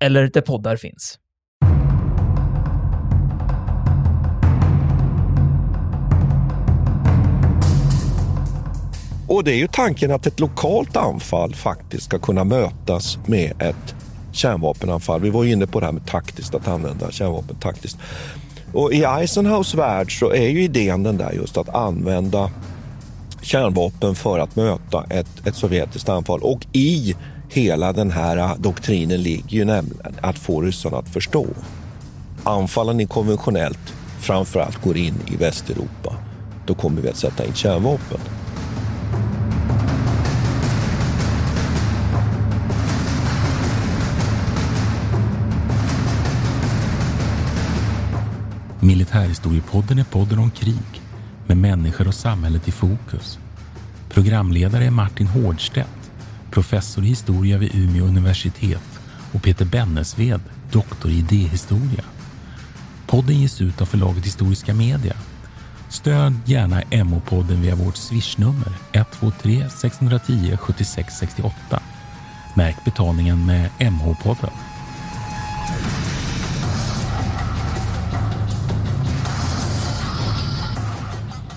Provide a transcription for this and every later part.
eller där poddar finns. Och det är ju tanken att ett lokalt anfall faktiskt ska kunna mötas med ett kärnvapenanfall. Vi var ju inne på det här med taktiskt, att använda kärnvapen taktiskt. Och i Eisenhows värld så är ju idén den där just att använda kärnvapen för att möta ett, ett sovjetiskt anfall. Och i hela den här äh, doktrinen ligger ju nämligen att få ryssarna att förstå. Anfallar ni konventionellt, framförallt går in i Västeuropa, då kommer vi att sätta in kärnvapen. Militärhistoriepodden är podden om krig med människor och samhället i fokus. Programledare är Martin Hårdstedt, professor i historia vid Umeå universitet och Peter Bennesved, doktor i idéhistoria. Podden ges ut av förlaget Historiska Media. Stöd gärna MH-podden via vårt swishnummer 123 610 76 68. Märk betalningen med MH-podden.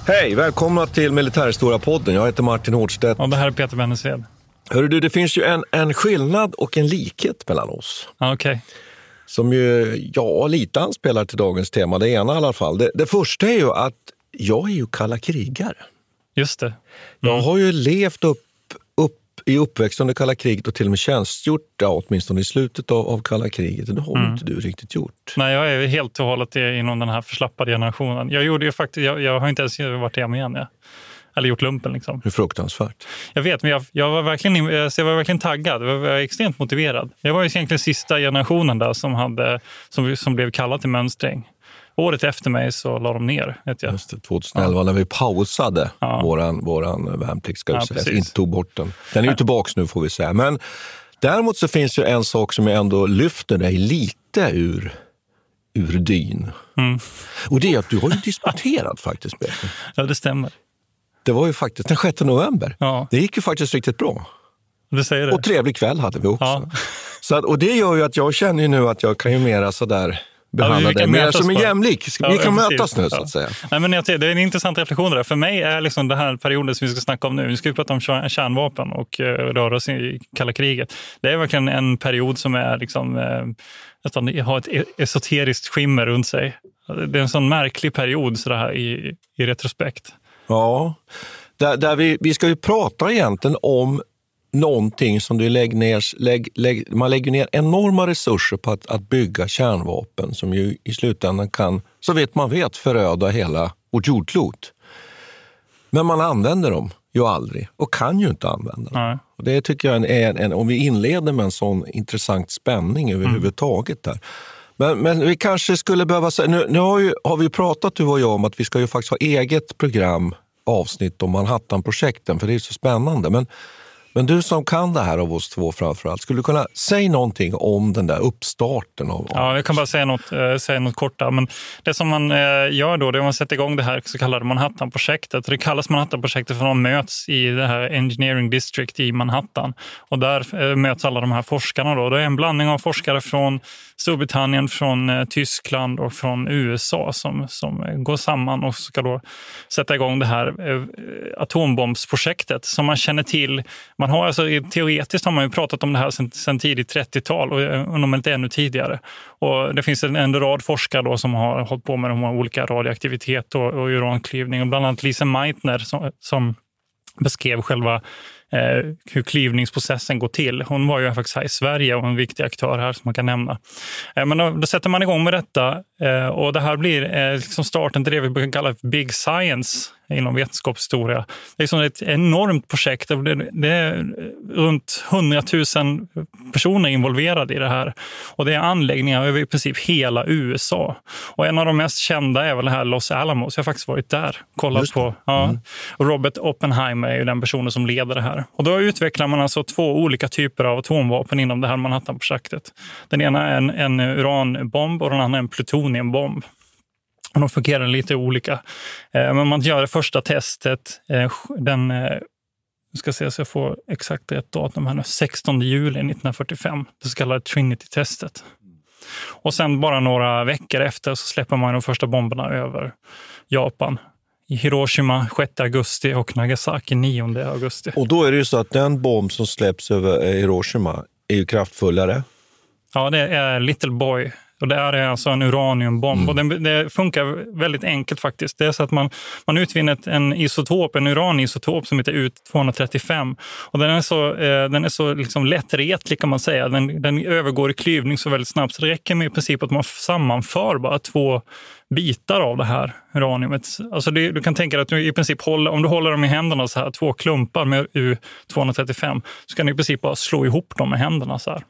Hej, välkomna till Militärhistoria-podden. Jag heter Martin Hårdstedt. Och det här är Peter Bennesved. Hörru du, det finns ju en, en skillnad och en likhet mellan oss. Okay. Som ju, ja, lite anspelar till dagens tema. Det ena i alla fall. Det, det första är ju att jag är ju kalla krigare. Just det. Mm. Jag har ju levt upp, upp i uppväxt under kalla kriget och till och med tjänstgjort, ja, åtminstone i slutet av, av kalla kriget. Det har mm. inte du riktigt gjort. Nej, jag är helt och hållet inom den här förslappade generationen. Jag, gjorde ju faktiskt, jag, jag har inte ens varit hemma igen. Ja. Eller gjort lumpen. Liksom. Hur fruktansvärt. Jag vet, men jag, jag, var verkligen, jag var verkligen taggad. Jag var extremt motiverad. Jag var ju egentligen sista generationen där som, hade, som, som blev kallad till mönstring. Året efter mig så la de ner. Vet jag. Just det, 2011 ja. när vi pausade ja. våran, våran värnplikt, ska ja, säga. inte tog bort den. Den är ju tillbaka nu får vi säga. Men däremot så finns ju en sak som jag ändå lyfter dig lite ur, ur dyn. Mm. Och det är att du har ju disputerat faktiskt, Peter. Ja, det stämmer. Det var ju faktiskt den 6 november. Ja. Det gick ju faktiskt riktigt bra. Du säger det. Och trevlig kväll hade vi också. Ja. Så att, och det gör ju att jag känner ju nu att jag kan ju mera sådär behandla ja, dig mer som en jämlik. Vi ja, kan mötas nu så att säga. Nej, men jag, det är en intressant reflektion. Där. För mig är liksom den här perioden som vi ska snacka om nu, vi ska prata om kärnvapen och uh, röra oss i kalla kriget. Det är verkligen en period som är liksom, uh, nästan har ett e-, esoteriskt skimmer runt sig. Det är en sån märklig period så här, i, i retrospekt. Ja, där, där vi, vi ska ju prata egentligen om någonting som du lägger ner, lägg, lägg, man lägger ner enorma resurser på att, att bygga kärnvapen som ju i slutändan kan, så vet man vet, föröda hela vårt jordklot. Men man använder dem ju aldrig och kan ju inte använda dem. Och det tycker jag är en, en, om vi inleder med en sån intressant spänning överhuvudtaget där. Men, men vi kanske skulle behöva säga, nu, nu har, ju, har vi pratat du och jag om att vi ska ju faktiskt ha eget program, avsnitt om Manhattanprojekten för det är så spännande. Men men du som kan det här av oss två framförallt, skulle du kunna säga någonting om den där uppstarten? Av, ja, jag kan bara säga något, eh, säga något kort. Där. Men det som man eh, gör då, det är att man sätter igång det här så kallade Manhattan-projektet. Det kallas Manhattan-projektet för att man möts i det här Engineering District i Manhattan. Och där eh, möts alla de här forskarna. Då. Det är en blandning av forskare från Storbritannien, från eh, Tyskland och från USA som, som eh, går samman och ska då sätta igång det här eh, atombombsprojektet som man känner till man har alltså, teoretiskt har man ju pratat om det här sedan, tidigt 30-tal och eh, om inte ännu tidigare. Och det finns en, en rad forskare då som har hållit på med de olika radioaktivitet och, och uranklyvning. Och bland annat Lise Meitner som, som beskrev själva eh, hur klyvningsprocessen går till. Hon var ju faktiskt här i Sverige och en viktig aktör här som man kan nämna. Eh, men då, då, sätter man igång med detta och det här blir eh, liksom starten till det vi brukar kalla för big science inom vetenskapshistoria. Det är som ett enormt projekt. Det är runt 100 000 personer involverade i det här. Och det är anläggningar över i princip hela USA. Och en av de mest kända är väl här Los Alamos. Jag har faktiskt varit där och kollat på. Ja. Mm. Robert Oppenheimer är ju den personen som leder det här. Och då utvecklar man alltså två olika typer av atomvapen inom det här Manhattan-projektet. Den ena är en, en uranbomb och den andra är en plutoniumbomb. De fungerar lite olika. Eh, men man gör det första testet eh, den eh, ska se så jag får exakt rätt datum här nu, 16 juli 1945, det så kallade Trinity-testet. Och sen bara några veckor efter så släpper man de första bomberna över Japan. I Hiroshima 6 augusti och Nagasaki 9 augusti. Och då är det ju så att den bomb som släpps över Hiroshima är ju kraftfullare. Ja, det är Little Boy och det är alltså en uraniumbomb. Mm. Och det, det, funkar väldigt enkelt faktiskt. Det är så att man, man utvinner en isotop, en uranisotop som heter U235. Och den är så, eh, den är så liksom lättretlig kan man säga. Den, den övergår i klyvning så väldigt snabbt. Så det räcker med i princip att man sammanför bara två bitar av det här uraniumet. Alltså det, du kan tänka dig att du i princip håller, om du håller dem i händerna så här, två klumpar med U235, så kan du i princip bara slå ihop dem med händerna så här.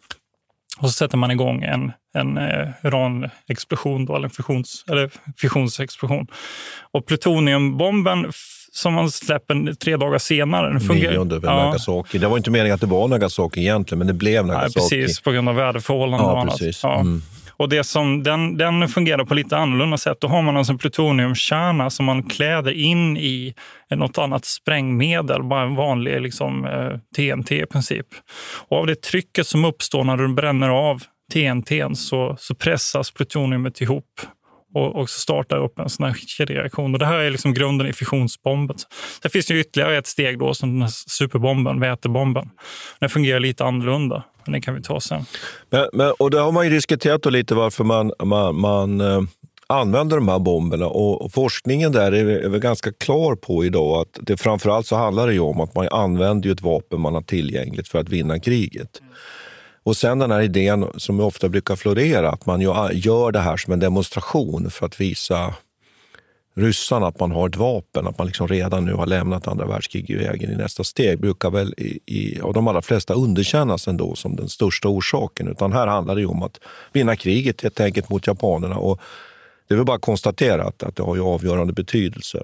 Och så sätter man igång en, en eh, uranexplosion, då, eller, en fusions, eller fissionsexplosion. Och plutoniumbomben som man släpper tre dagar senare. Den fungerar, Nionde ja. Nagasaki. Det var inte meningen att det var Nagasaki egentligen, men det blev Nagasaki. Ja, precis, på grund av väderförhållanden ja, och annat. Precis. Ja. Mm. Och det som, den, den fungerar på lite annorlunda sätt. Då har man alltså en plutoniumkärna som man kläder in i något annat sprängmedel, bara en vanlig liksom, eh, TNT i princip. Och av det trycket som uppstår när du bränner av TNT så, så pressas plutoniumet ihop och, och startar upp en sån här kedjereaktion. Och det här är liksom grunden i fissionsbomben. Det finns ju ytterligare ett steg då, som den här superbomben, vätebomben. Den fungerar lite annorlunda, men det kan vi ta sen. Men, men, och det har man ju diskuterat lite varför man, man, man eh, använder de här bomberna. Och, forskningen där är, väl ganska klar på idag att det framförallt så handlar det om att man använder ett vapen man har tillgängligt för att vinna kriget. Och sen den här idén som ofta brukar florera, att man ah, gör det här som en demonstration för att visa ryssarna att man har ett vapen, att man liksom redan nu har lämnat andra världskriget i vägen i nästa steg, brukar väl i, i, av de allra flesta underkännas ändå som den största orsaken. Utan här handlar det om att vinna kriget helt enkelt mot japanerna. Och det är väl bara att konstatera att, att det har ju avgörande betydelse.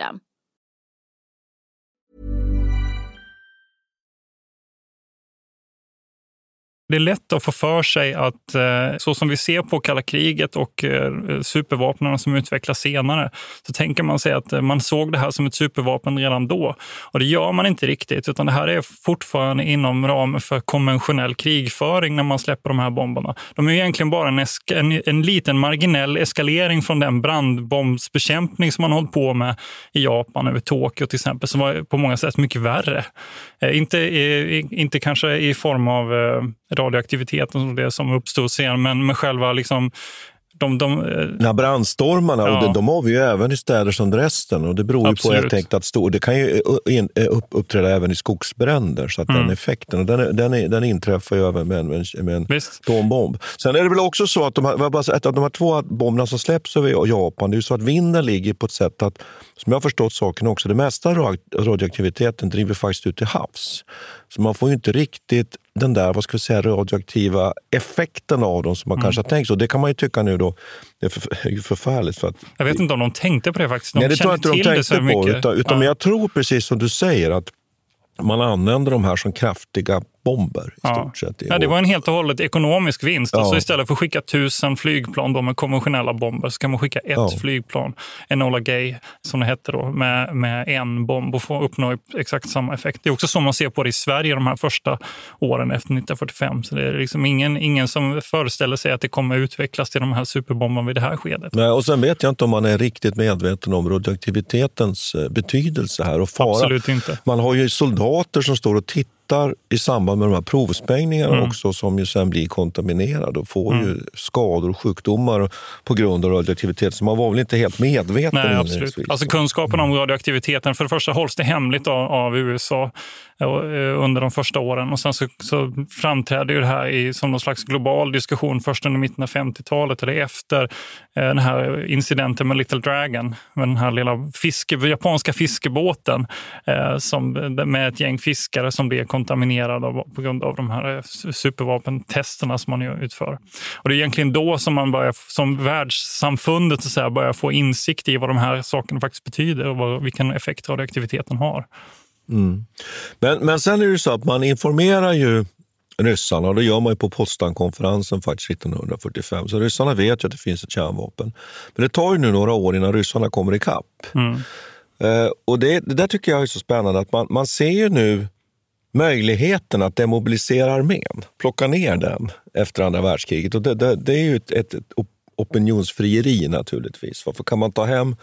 System. Det är lätt att få för sig att eh, så som vi ser på kalla kriget och eh, supervapnen som utvecklas senare, så tänker man sig att eh, man såg det här som ett supervapen redan då. Och det gör man inte riktigt, utan det här är fortfarande inom ramen för konventionell krigföring när man släpper de här bomberna. De är egentligen bara en, en, en liten marginell eskalering från den brandbombsbekämpning som man hållit på med i Japan över Tokyo till exempel, som var på många sätt mycket värre. Eh, inte, inte kanske i form av eh, radioaktiviteten och det som uppstod sen, men med själva liksom de, de, ja, brandstormarna, ja. och det, de har vi ju även i städer som Dresden. Och det beror ju på helt enkelt att stå, det kan ju uppträda även i skogsbränder. Så att mm. den effekten, och den, den, den inträffar ju även med en, med en atombomb. Sen är det väl också så att de här, av de här två bomberna som släpps över Japan, det är ju så att vinden ligger på ett sätt att, som jag har förstått saken också, det mesta radioaktiviteten driver faktiskt ut till havs. Så man får ju inte riktigt den där vad ska vi säga, radioaktiva effekten av dem som man mm. kanske har tänkt sig. Det kan man ju tycka nu då, det är, för, förfärligt. För att, jag vet inte om de tänkte på det faktiskt. De nej, det tror jag inte de tänkte på. Mycket. Utan, utan ja. jag tror precis som du säger att man använder de här som kraftiga bomber. i ja. stort sett. Ja, det var en helt och hållet ekonomisk vinst. Ja. Alltså istället för att skicka tusen flygplan då med konventionella bomber så kan man skicka ett ja. flygplan, Enola Gay som det hette då, med, med en bomb och få uppnå exakt samma effekt. Det är också så man ser på det i Sverige de här första åren efter 1945. Så det är liksom ingen, ingen som föreställer sig att det kommer utvecklas till de här superbomberna vid det här skedet. Nej, och sen vet jag inte om man är riktigt medveten om radioaktivitetens eh, betydelse här och fara. Absolut inte. Man har ju soldater som står och tittar hittar i samband med de här provsprängningarna mm. också som ju sen blir kontaminerade och får mm. ju skador och sjukdomar på grund av radioaktivitet. Så man var väl inte helt medveten Nej, absolut. Alltså kunskapen om radioaktiviteten, för det första hålls det hemligt av, av USA Eh, under de första åren. Och sen så, så framträder det här i, som någon slags global diskussion först under mitten av 50-talet eller efter eh, den här incidenten med Little Dragon, med den här lilla fiske, japanska fiskebåten eh, som, med ett gäng fiskare som blev kontaminerade av, på grund av de här eh, supervapentesterna som man utför. Och det är egentligen då som man börjar, som världssamfundet så säga, börjar få insikt i vad de här sakerna faktiskt betyder och vad, vilken effekt radioaktiviteten har. Mm. Men, men sen är det så att man informerar ju ryssarna och det gör man ju på Potsdamkonferensen faktiskt 1945. Så ryssarna vet ju att det finns ett kärnvapen. Men det tar ju nu några år innan ryssarna kommer ikapp. Mm. Uh, och det, det, där tycker jag är så spännande att man, man ser ju nu möjligheten att demobilisera armén, plocka ner den efter andra världskriget. Och det, det, det är ju ett, ett, ett opinionsfrieri naturligtvis. Varför kan man ta hem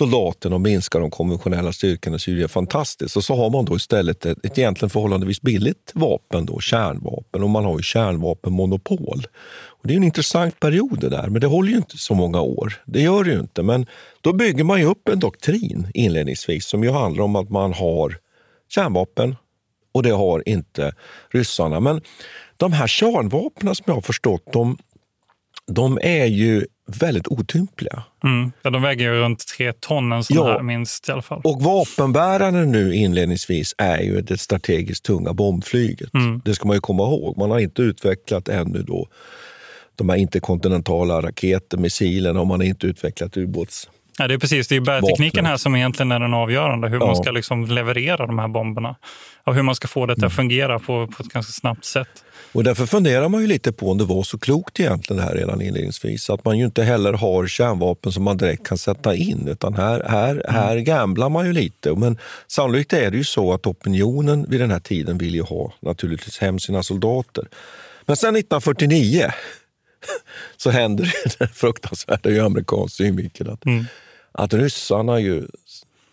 soldaterna och minska de konventionella styrkorna så är det fantastiskt. Och så har man då istället ett, ett egentligen förhållandevis billigt vapen, då, kärnvapen, och man har ju kärnvapenmonopol. Och det är en intressant period det där, men det håller ju inte så många år. Det gör det ju inte, men då bygger man ju upp en doktrin inledningsvis som ju handlar om att man har kärnvapen, och det har inte ryssarna. Men de här kärnvapnen som jag har förstått, de, de är ju väldigt otympliga. Mm. Ja, de väger ju runt tre ton, en sån ja. här minst i alla fall. Och vapenbäraren nu inledningsvis är ju det strategiskt tunga bombflyget. Mm. Det ska man ju komma ihåg. Man har inte utvecklat ännu då de här interkontinentala raketer, missilerna och man har inte utvecklat ubåts Ja, det är precis, det är bärtekniken här som egentligen är den avgörande. Hur ja. man ska liksom leverera de här bomberna. Och hur man ska få det att mm. fungera på, på ett ganska snabbt sätt. Och därför funderar man ju lite på om det var så klokt egentligen här redan inledningsvis. Att man ju inte heller har kärnvapen som man direkt kan sätta in. Utan här, här, mm. här gamblar man ju lite. Men sannolikt är det ju så att opinionen vid den här tiden vill ju ha naturligtvis hem sina soldater. Men sen 1949 så händer det fruktansvärda i amerikansk synvinkel. Att, mm att ryssarna ju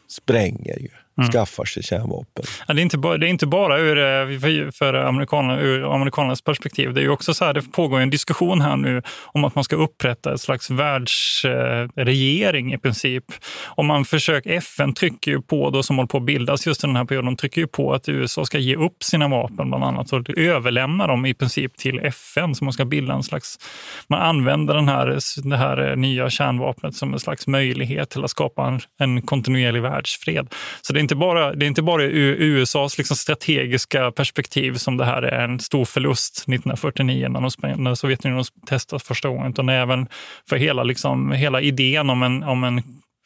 spränger ju mm. skaffar sig kärnvapen. Ja, det, är inte bara, det är inte bara ur, eh, för amerikanerna, ur amerikanernas perspektiv. Det är också så här, det pågår en diskussion här nu om att man ska upprätta ett slags världsregering i princip. Om man försöker, FN trycker ju på, då, som håller på att bildas just den här perioden, de trycker ju på att USA ska ge upp sina vapen bland annat och överlämna dem i princip till FN så man ska bilda en slags, man använder den här, det här nya kärnvapnet som en slags möjlighet till att skapa en, en kontinuerlig världsfred. Så det är inte bara, det är inte bara ur USAs liksom strategiska perspektiv som det här är en stor förlust 1949 när, de, när Sovjetunionen testas första gången, utan även för hela, liksom, hela idén om en, om en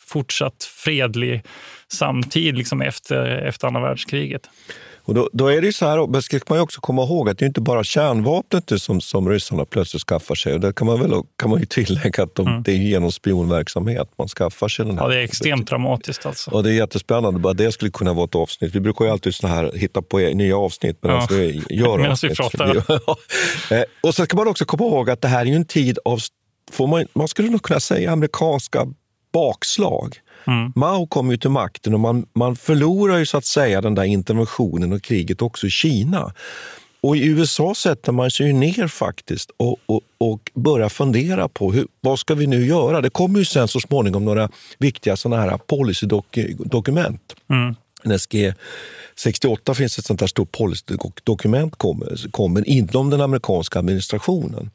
fortsatt fredlig samtid liksom efter, efter andra världskriget. Och då, då, är det så här, men ska man ju också komma ihåg att det är inte bara kärnvapnet som, som ryssarna plötsligt skaffar sig. Och det kan man, väl, kan man ju tillägga att de, mm. det är genom spionverksamhet man skaffar sig den här. Ja, det är extremt dramatiskt alltså. Och det är jättespännande. Bara det skulle kunna vara ett avsnitt. Vi brukar ju alltid så här, hitta på nya avsnitt medan ja. vi gör medan avsnitt. Vi pratar. Eh, och sen ska man också komma ihåg att det här är en tid av, får man, man skulle nog kunna säga, amerikanska bakslag. Mm. Mao kom ju till makten och man, man förlorar ju så att säga den där interventionen och kriget också i Kina. Och i USA sätter man sig ner faktiskt och, och, och börjar fundera på hur, vad ska vi nu göra. Det kommer ju sen så småningom några viktiga såna här policydokument. Mm. NSG 68 finns ett sånt där stort policydokument kommer, kommer inom den amerikanska administrationen.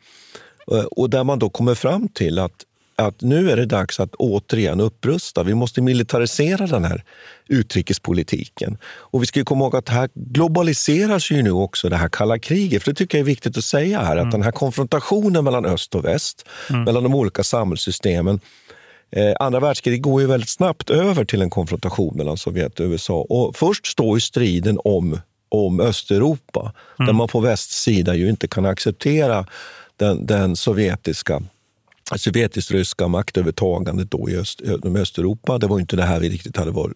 Eh, och där man då kommer fram till att att nu är det dags att återigen upprusta. Vi måste militarisera den här utrikespolitiken. Och vi ska komma ihåg att här globaliseras ju nu också det här kalla kriget. För det tycker jag är viktigt att säga här, mm. att den här konfrontationen mellan öst och väst, mm. mellan de olika samhällssystemen, Eh, andra världskriget går ju väldigt snabbt över till en konfrontation mellan Sovjet och USA. Och först står ju striden om, om Östeuropa, mm. där man på västsida ju inte kan acceptera den, den sovjetiska sovjetisk-ryska maktövertagandet då i Öst, Östeuropa. Det var inte det här vi riktigt hade, var,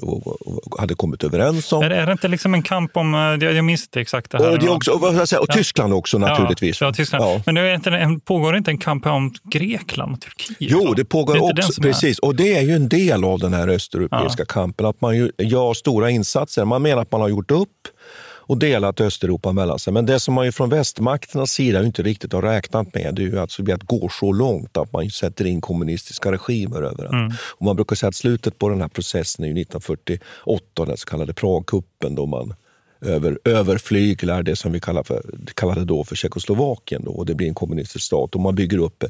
hade kommit överens om. Är det, är det inte liksom en kamp om... Eh, jag minns inte exakt det här. Och, det också, och, och, och Tyskland också naturligtvis. Ja, Tyskland. Ja. Men det inte, pågår det inte en kamp om Grekland och Turkiet? Jo, det pågår det också. Precis. Och det är ju en del av den här östeuropeiska ja. kampen. Att man gör stora insatser. Man menar att man har gjort upp och delat Östeuropa mellan sig. Men det som man ju från västmakternas sida inte riktigt har räknat med det är ju att Sovjet går så långt att man sätter in kommunistiska regimer överallt. Mm. Och man brukar säga att slutet på den här processen är 1948, den så kallade Pragkuppen då man över, överflyglar det som vi kallar för, kallade då för Tjeckoslovakien. Då, och det blir en kommunistisk stat. Och man bygger upp,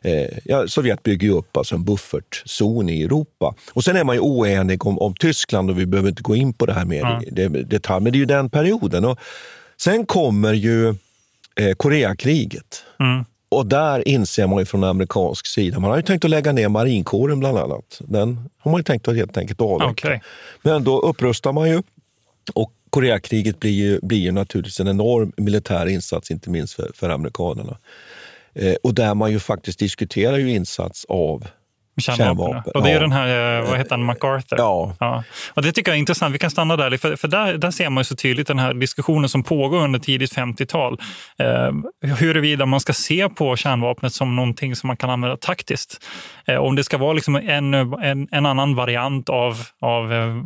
eh, ja, Sovjet bygger upp alltså en buffertzon i Europa. Och Sen är man ju oenig om, om Tyskland och vi behöver inte gå in på det här mer ja. i detalj. Men det är ju den perioden. Och sen kommer ju eh, Koreakriget. Mm. Och där inser man ju från amerikansk sida, man har ju tänkt att lägga ner marinkåren bland annat. Den har man ju tänkt att helt enkelt avveckla. Okay. Men då upprustar man ju och Koreakriget blir ju, blir ju naturligtvis en enorm militär insats, inte minst för, för amerikanerna. Eh, och där man ju faktiskt diskuterar ju insats av Kärnvapen. kärnvapen. Och det är ja. den här, eh, vad heter han, MacArthur. Ja. ja. Och det tycker jag är intressant. Vi kan stanna där, för, för där, där ser man så tydligt den här diskussionen som pågår under tidigt 50-tal. Eh, huruvida man ska se på kärnvapnet som någonting som man kan använda taktiskt. Eh, om det ska vara liksom en, en, en annan variant av, av eh,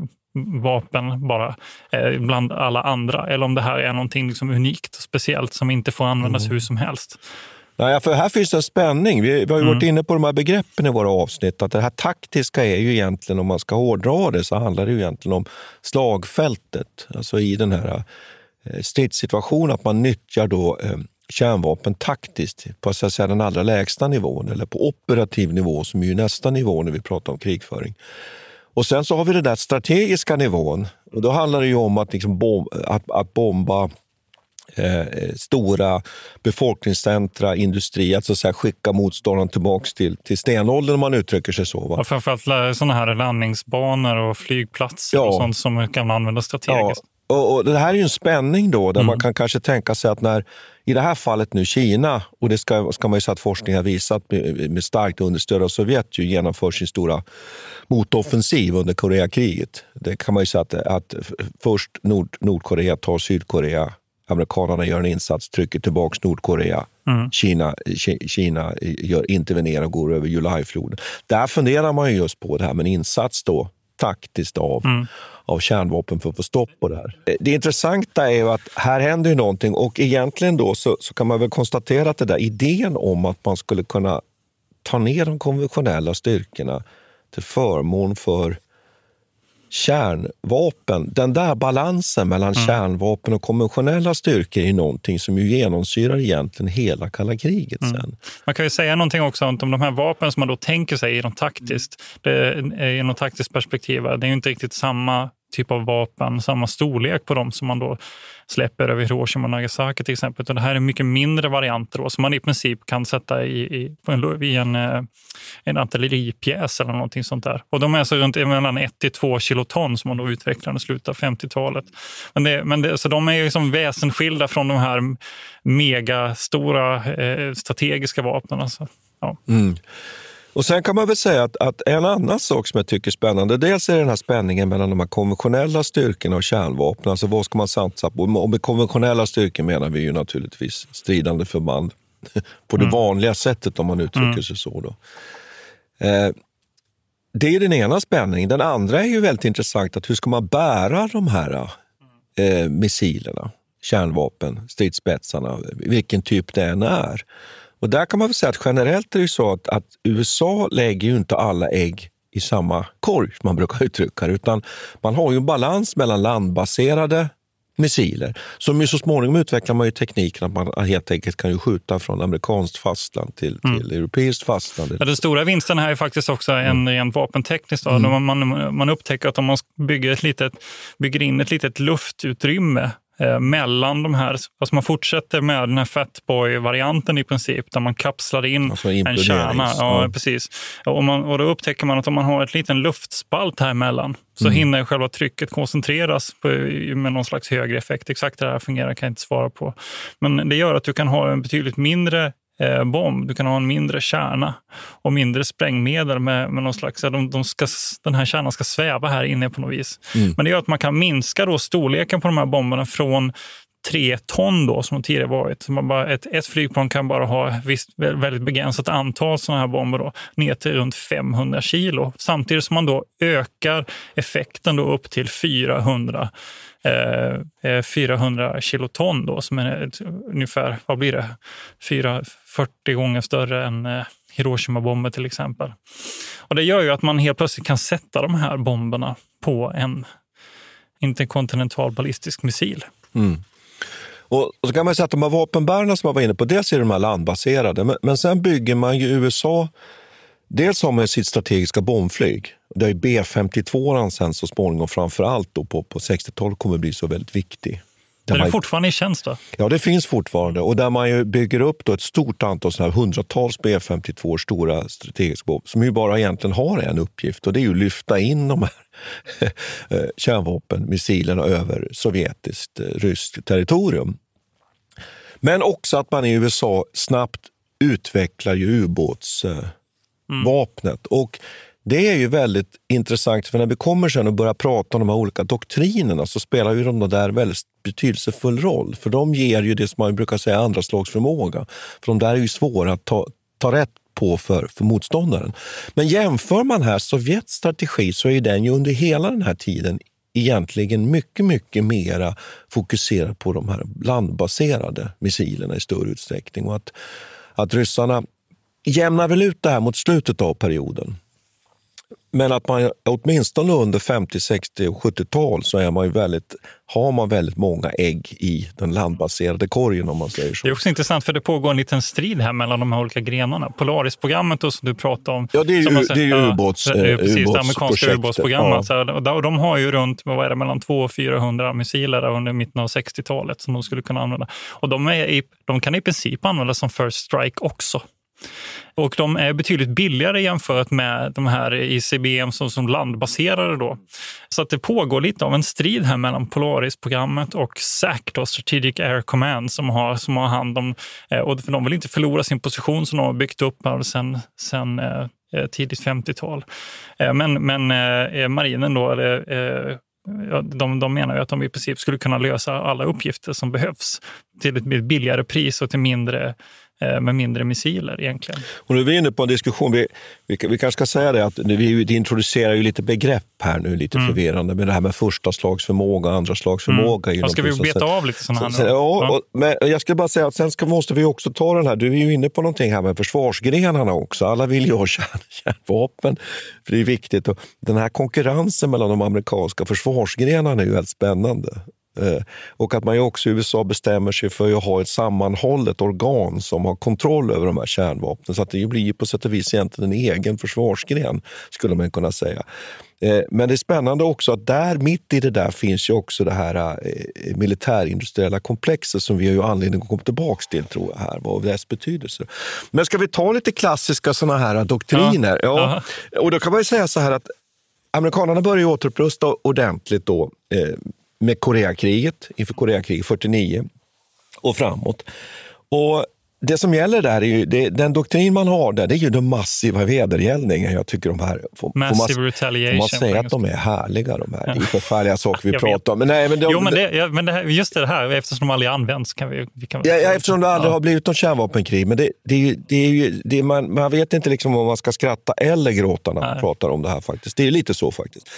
vapen bara eh, bland alla andra eller om det här är någonting liksom unikt och speciellt som inte får användas mm. hur som helst. Nej, för här finns det en spänning. Vi, vi har ju mm. varit inne på de här begreppen i våra avsnitt. Att det här taktiska är ju egentligen, om man ska hårdra det, så handlar det ju egentligen om slagfältet. Alltså i den här eh, stridssituationen, att man nyttjar då eh, kärnvapen taktiskt på så att säga, den allra lägsta nivån, eller på operativ nivå som är ju nästa nivå när vi pratar om krigföring. Och sen så har vi den där strategiska nivån. Och då handlar det ju om att, liksom bom att, att bomba eh, stora befolkningscentra, industri, alltså så här, skicka motståndaren tillbaka till, till stenåldern om man uttrycker sig så. Va? Och framförallt sådana här landningsbanor och flygplatser ja. och sånt som kan användas strategiskt. Ja. Och, och, det här är ju en spänning då, där mm. man kan kanske tänka sig att när i det här fallet nu Kina, och det ska, ska man ju säga att forskningen har visat med, med starkt understöd av Sovjet, ju genomför sin stora motoffensiv under Koreakriget. Det kan man ju säga att, att först Nord, Nordkorea tar Sydkorea, amerikanerna gör en insats, trycker tillbaka Nordkorea. Mm. Kina, Kina gör, intervenerar och går över Julijfloden. Där funderar man ju just på det här med en insats då, taktiskt av, mm. av kärnvapen för att få stopp på det här. Det intressanta är ju att här händer ju någonting och egentligen då så, så kan man väl konstatera att det där idén om att man skulle kunna ta ner de konventionella styrkorna till förmån för kärnvapen. Den där balansen mellan mm. kärnvapen och konventionella styrkor är någonting som ju genomsyrar egentligen hela kalla kriget. Mm. sen. Man kan ju säga någonting också om de här vapen som man då tänker sig något taktiskt, det, taktiskt perspektiv. Det är ju inte riktigt samma typ av vapen, samma storlek på dem som man då släpper över Hiroshima och Nagasaki till exempel. Utan det här är mycket mindre varianter då, som man i princip kan sätta i, i, en, i en, eh, en artilleripjäs eller någonting sånt där. Och de är så runt mellan 1 till 2 kiloton som man då utvecklade i slutet av 50-talet. Men, det, men det, så de är liksom väsensskilda från de här megastora eh, strategiska vapnen. Alltså. Ja. Mm. Och Sen kan man väl säga att, att, en annan sak som jag tycker är spännande, dels är den här spänningen mellan de här konventionella styrkorna och kärnvapen. Alltså vad ska man satsa på? Och med konventionella styrkor menar vi ju naturligtvis stridande förband på det mm. vanliga sättet om man uttrycker mm. sig så. Då. Eh, det är den ena spänningen. Den andra är ju väldigt intressant, att hur ska man bära de här eh, missilerna, kärnvapen, stridsspetsarna, vilken typ det än är. Och där kan man väl säga att generellt är det så att, att USA lägger ju inte alla ägg i samma korg, som man brukar uttrycka det, utan man har ju en balans mellan landbaserade missiler. Som ju så småningom utvecklar man ju tekniken att man helt enkelt kan ju skjuta från amerikanskt fastland till, mm. till europeiskt fastland. Ja, den stora vinsten här är faktiskt också en mm. rent vapentekniskt. Mm. Man, man upptäcker att om man bygger, ett litet, bygger in ett litet luftutrymme Eh, mellan de här. Alltså man fortsätter med den här Fatboy-varianten i princip, där man kapslar in alltså en kärna. Ja, precis. Och, man, och då upptäcker man att om man har ett liten luftspalt här emellan så mm. hinner själva trycket koncentreras på, med någon slags högre effekt. Exakt hur det här fungerar kan jag inte svara på. Men det gör att du kan ha en betydligt mindre eh, bomb. Du kan ha en mindre kärna och mindre sprängmedel med, med någon slags... De, de ska, den här kärnan ska sväva här inne på något vis. Mm. Men det gör att man kan minska då storleken på de här bomberna från tre ton då, som de tidigare varit. Man bara, ett, ett flygplan kan bara ha visst, väldigt begränsat antal sådana här bomber då, ner till runt 500 kilo. Samtidigt som man då ökar effekten då upp till 400 eh, eh 400 kiloton då, som är ungefär, vad blir det, 4, 40 gånger större än eh, Hiroshima-bomber till exempel. Och det gör ju att man helt plötsligt kan sätta de här bomberna på en interkontinental ballistisk missil. Mm. Och så kan man säga att de här vapenbärarna som man var inne på, dels är de här landbaserade, men, men sen bygger man ju USA Dels har man sitt strategiska bombflyg. Där B52 sen så småningom framför allt då på, på 60-talet kommer bli så väldigt viktig. Där är det fortfarande i tjänst? Då? Ja, det finns fortfarande. Och där man bygger upp då ett stort antal, såna här hundratals B52 stora strategiska bomber som ju bara egentligen har en uppgift och det är att lyfta in de här eh, kärnvapenmissilerna över sovjetiskt, eh, ryskt territorium. Men också att man i USA snabbt utvecklar ju ubåtsvapnet. Mm. Och det är ju väldigt intressant, för när vi kommer sen och börjar prata om de här olika doktrinerna så spelar ju de där väldigt betydelsefull roll. För de ger ju det som man brukar säga andra slags förmåga. För de där är ju svåra att ta, ta rätt på för, för motståndaren. Men jämför man här Sovjets strategi så är den ju under hela den här tiden egentligen mycket, mycket mera fokuserad på de här landbaserade missilerna i större utsträckning. Och att, att ryssarna jämnar väl ut det här mot slutet av perioden. Men att man åtminstone under 50, 60 och 70-tal så är man väldigt, har man väldigt många ägg i den landbaserade korgen om man säger så. Det är också intressant för det pågår en liten strid här mellan de här olika grenarna. Polaris-programmet som du pratade om. Ja, det är ju, det är ju ubåts, ja, eh, precis, det amerikanska ubåtsprogrammet. Ja. och de har ju runt vad är det, mellan 200 och 400 missiler under mitten av 60-talet som de skulle kunna använda. Och de, i, de kan i princip användas som first strike också. Och de är betydligt billigare jämfört med de här ICBM som, som landbaserade. Då. Så att det pågår lite av en strid här mellan Polaris-programmet och SAC, då, Strategic Air Command, som har, som har hand om... Eh, och för de vill inte förlora sin position som de har byggt upp sen, sen eh, eh, tidigt 50-tal. Men, men marinen då, eller, de, de menar ju att de i princip skulle kunna lösa alla uppgifter som behövs till ett billigare pris och till mindre med mindre missiler egentligen. Och nu är vi inne på en diskussion, vi, vi, vi kanske ska säga det att vi introducerar ju lite begrepp här nu, lite mm. förvirrande, med det här med första slags förmåga och andra slags mm. Ska vi beta av lite sådana här Ja, och, men jag ska bara säga att sen ska, måste vi också ta den här, du är ju inne på någonting här med försvarsgrenarna också. Alla vill ju ha kärn, kärnvapen, för det är viktigt. Och den här konkurrensen mellan de amerikanska försvarsgrenarna är ju väldigt spännande. Eh, och att man också i USA bestämmer sig för att ha ett sammanhållet organ som har kontroll över de här kärnvapnen. Så att det blir på sätt och vis egentligen en egen försvarsgren, skulle man kunna säga. Eh, men det är spännande också att där mitt i det där finns ju också det här eh, militärindustriella komplexet som vi har ju anledning att komma tillbaka till, tror jag, här, och dess betydelse. Men ska vi ta lite klassiska såna här doktriner? Ja. ja. Och då kan man ju säga så här att amerikanerna började återupprusta ordentligt då eh, med Koreakriget, inför Koreakriget 49 och framåt. Och det som gäller där är ju, det, den doktrin man har där, det är ju den massiva vedergällningen. Jag tycker de här, får, Massive får man, retaliation. Får man säga att de är härliga de här? Det är förfärliga saker vi pratar om. Men nej, men de, jo, men, det, men det här, just det här, eftersom de aldrig används kan vi... vi kan ja, ja, eftersom det aldrig ja. har blivit något kärnvapenkrig. Men det, det, det är ju, det, man, man vet inte liksom om man ska skratta eller gråta när man nej. pratar om det här. faktiskt. Det är lite så faktiskt.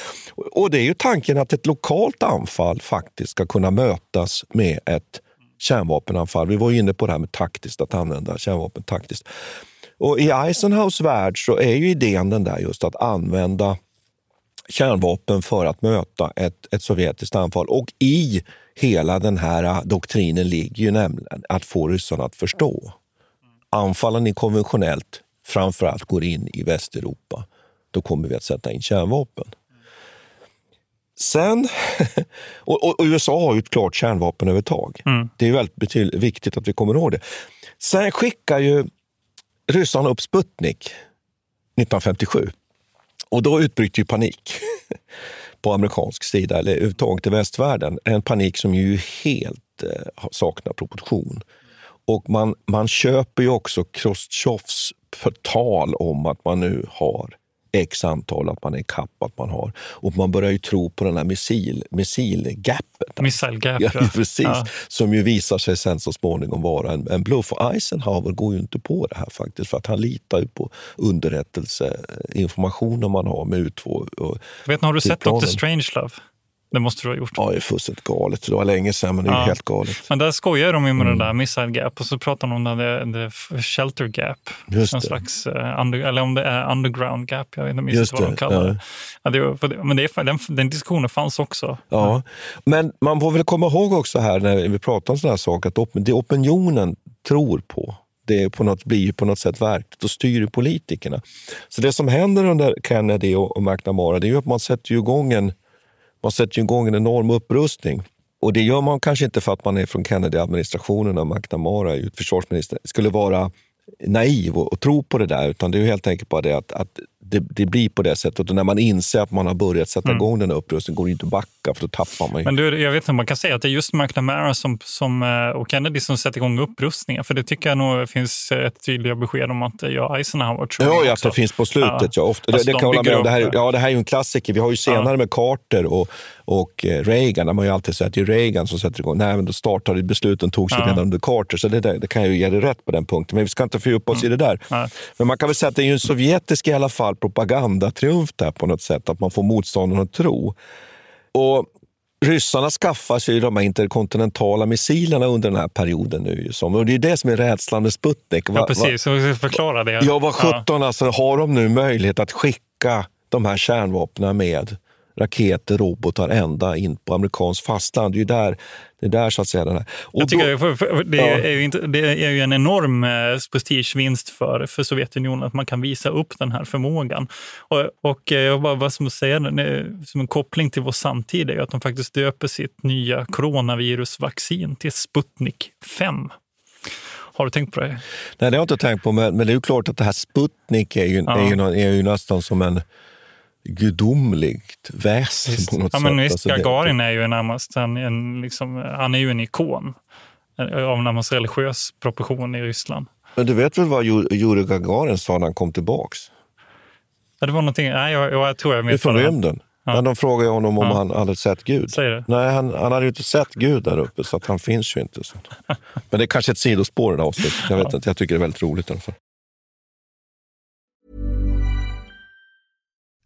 Och det är ju tanken att ett lokalt anfall faktiskt ska kunna mötas med ett kärnvapenanfall. Vi var inne på det här med taktiskt, att använda kärnvapen taktiskt. Och I Eisenhows värld så är ju idén den där just att använda kärnvapen för att möta ett, ett sovjetiskt anfall. Och i hela den här doktrinen ligger ju nämligen att få ryssarna att förstå. Anfaller ni konventionellt, framförallt går in i Västeuropa, då kommer vi att sätta in kärnvapen. Sen, och, och, USA har ju ett klart kärnvapenövertag. Mm. Det är väldigt viktigt att vi kommer ihåg det. Sen skickar ju ryssarna upp Sputnik 1957 och då utbryter ju panik på amerikansk sida, eller överhuvudtaget i västvärlden. En panik som ju helt eh, saknar proportion. Och man, man köper ju också Chrustjovs tal om att man nu har x antal, att man är kapp, att man har. Och man börjar ju tro på den här missil, missilgapet. Missilgap, ja. precis. Ja. Som ju visar sig sen så småningom vara en, en bluff. Och Eisenhower går ju inte på det här faktiskt, för att han litar ju på underrättelseinformationen man har med U2. Och Vet ni, har du sett Dr. Strangelove? Det måste du ha gjort. Ja, det är fullständigt galet. Det var länge sedan, men det är ja. helt galet. Men där skojar de ju med mm. den där missile gap och så pratar de om det, det shelter gap. Just en det. slags, uh, under, eller om det är underground gap, jag vet inte minst vad de kallar det. Ja. det. men det, den, den diskussionen fanns också. Ja, men man får väl komma ihåg också här när vi pratar om sådana här saker, att det opinionen tror på, det på något, blir på något sätt verkligt och styr politikerna. Så det som händer under Kennedy och, och McNamara, det är ju att man sätter igång en man sätter igång en enorm upprustning. Och det gör man kanske inte för att man är från Kennedy-administrationen och McNamara är försvarsminister, skulle vara naiv och, och, tro på det där, utan det är helt enkelt bara det att, att det, det, blir på det sättet. Och när man inser att man har börjat sätta mm. igång den här upprustningen går det inte att backa, för då tappar man ju. Men du, jag vet inte om man kan säga att det är just McNamara som, som, eh, och Kennedy som sätter igång upprustningen. För det tycker jag nog finns ett tydligt besked om att ja, Eisenhower tror Ja, att det finns på slutet. Ja. Ja, ofta, alltså, det, det kan hålla med. Det här, ja, det här är ju en klassiker. Vi har ju senare ja. med Carter och, och eh, Reagan, där man ju alltid säger att det är Reagan som sätter igång. Nej, men då startade besluten togs ja. redan under Carter, så det, det kan jag ju ge dig rätt på den punkten. Men vi ska inte fördjupa oss mm. i det där. Nej. Men man kan väl säga att det är ju en sovjetisk i alla fall propagandatriumf där på något sätt, att man får motståndarna att tro. Och Ryssarna skaffar sig de här interkontinentala missilerna under den här perioden. nu. Och det är det som är rädslan med Sputnik. Ja, precis. Förklara det. Ja, vad sjutton ja. alltså, har de nu möjlighet att skicka de här kärnvapnen med raketer, robotar ända in på amerikanskt fastland. Det är ju där, det är där så att säga. Den här. Och Jag tycker, då, för, för, det, ja. är ju inte, det är ju en enorm eh, prestigevinst för, för Sovjetunionen att man kan visa upp den här förmågan. Och, och eh, jag bara, vad som, säga, som en koppling till vår samtid är att de faktiskt döper sitt nya coronavirusvaccin till Sputnik 5. Har du tänkt på det? Nej, det har jag inte tänkt på, men, men det är ju klart att det här Sputnik är ju, ja. är ju, är ju nästan som en gudomligt väsen visst. på något ja, sätt. Men visst, alltså, Gagarin är ju närmast en, en, liksom, han är ju en ikon av närmast religiös proportion i Ryssland. Men du vet väl vad Jurij Gagarin sa när han kom tillbaks? Ja, det var någonting, nej, jag, jag tror jag vet. Från rymden. Ja. De frågade honom om ja. han hade sett Gud. Nej, han, han hade ju inte sett Gud där uppe, så att han finns ju inte. Så. Men det är kanske ett sidospår i det avsnittet. Jag, vet ja. inte, jag tycker det är väldigt roligt i alla fall.